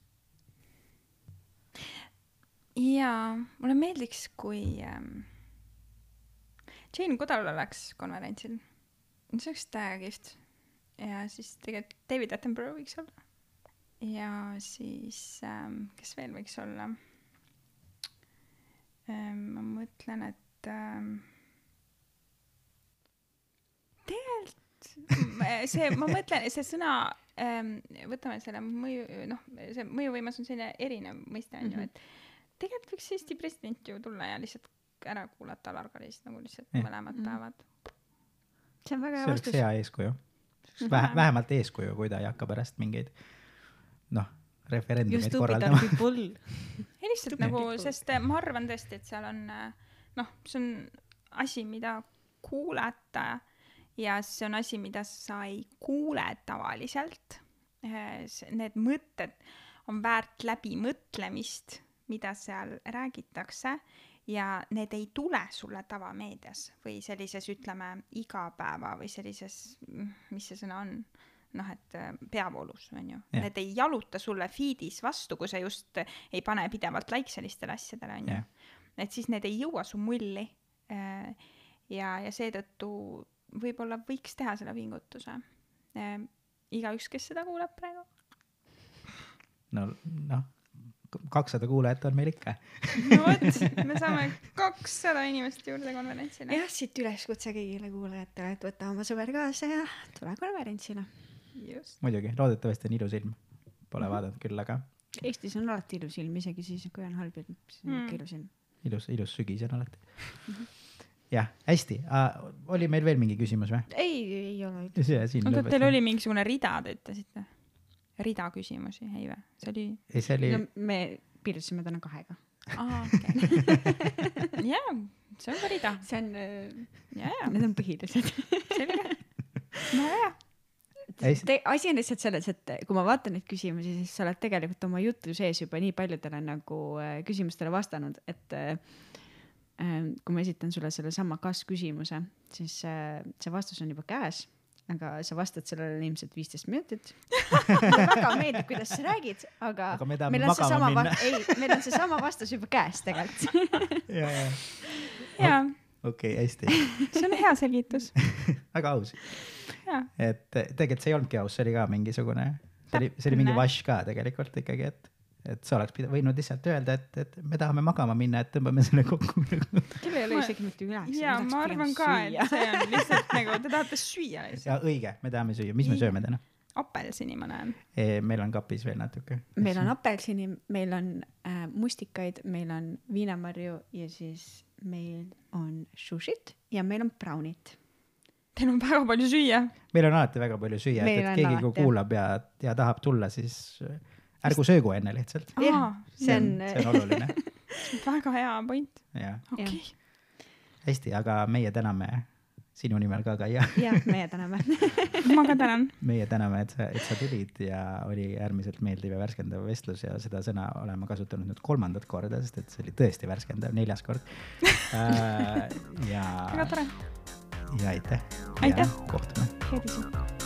jaa, mulle meeldiks, kui ähm, Jane Goodall oleks konverentsil. see oleks täiega kihvt. ja siis tegelikult David Attenborough võiks olla. ja siis ähm,, kes veel võiks olla ähm,? ma mõtlen, et ähm, tegelikult see, ma mõtlen, see sõna ähm,, võtame selle mõju, noh, see mõjuvõimas on selline erinev mõiste, on ju, mhm. et tegelikult võiks Eesti president ju tulla ja lihtsalt ära kuulata Alar Karis nagu lihtsalt Jah. mõlemad Mhm. päevad. see on väga see hea oleks vastus. hea eeskuju. vähe, Vähem. vähemalt eeskuju, kui ta ei hakka pärast mingeid noh, referendumeid You stupid korraldama ei lihtsalt nagu, sest äh, ma arvan tõesti, et seal on äh, noh, see on asi, mida kuulata ja see on asi, mida sa ei kuule tavaliselt. Need mõtted on väärt läbimõtlemist, mida seal räägitakse ja need ei tule sulle tavameedias või sellises, ütleme, igapäeva või sellises, mis see sõna on, noh, et äh, peavoolus on ju need ei jaluta sulle feed'is vastu, kui sa just ei pane pidevalt like sellistele asjadele on ju et siis need ei jõua su mulli Äh, ja, ja seetõttu võib-olla võiks teha selle pingutuse. igaüks, kes seda kuulab praegu. no noh, kakssada kuulajat on meil ikka. no vot, me saame kakssada inimest juurde konverentsile. jah, siit üleskutse kõigile kuulajatele, et võta oma sõber kaasa ja tule konverentsile. just. muidugi, loodetavasti on ilus ilm. Pole Mhm. vaadanud küll, aga Eestis on alati ilus ilm, isegi siis, kui on halb ilm, siis on Mm. ikka ilus ilm. ilus, ilus sügis on alati. Mhm. jah, hästi, oli meil veel mingi küsimus või? ei, ei ole üldse. siin oota, teil oli mingisugune rida, te ütlesite? Rida küsimusi, ei või? see oli, ei, see oli no me piirdusime täna kahega. aa, okei. jaa, see on ka rida. see on, jaa, jaa, need on põhilised. selge. no. Hästi. asi on lihtsalt selles, et kui ma vaatan neid küsimusi, siis sa oled tegelikult oma jutu sees juba nii paljudele nagu äh, küsimustele vastanud, et äh, äh, kui ma esitan sulle sellesama kas-küsimuse, siis äh, see vastus on juba käes, aga sa vastad sellele ilmselt viisteist minutit. mulle väga meeldib, kuidas sa räägid, aga, Aga me meil on seesama ei, meil on seesama vastus juba käes tegelikult. ja, ja, jaa, okei, hästi, see on hea selgitus. väga aus. et tegelikult see ei olnudki aus, see oli ka mingisugune, see oli, see oli mingi vash ka tegelikult ikkagi, et, et sa oleks võinud lihtsalt öelda, et, et me tahame magama minna, et tõmbame selle kokku seal ei ole Ma- isegi mitte üle. jaa, ma arvan ka, et see on lihtsalt nagu, te tahate süüa ja õige, me tahame süüa, mis me sööme täna? apelsini ma näen. meil on kapis veel natuke. meil on apelsini, meil on äh, mustikaid, meil on viinamarju ja siis meil on sushit ja meil on brownit. Teil on väga palju süüa. meil on alati väga palju süüa, et, et keegi, kui kuulab ja, ja tahab tulla, siis äh, ärgu söögu enne lihtsalt. jah, see on, see on oluline väga hea point. ja okei okay., hästi, aga meie täname sinu nimel ka, Kaia. jah, meie täname. ma ka tänan. meie täname, et sa, et sa tulid ja oli äärmiselt meeldiv ja värskendav vestlus ja seda sõna oleme kasutanud nüüd kolmandat korda, sest et see oli tõesti värskendav, neljas kord. ja, väga tore. ja aitäh. Aitäh. kohtume. head isu.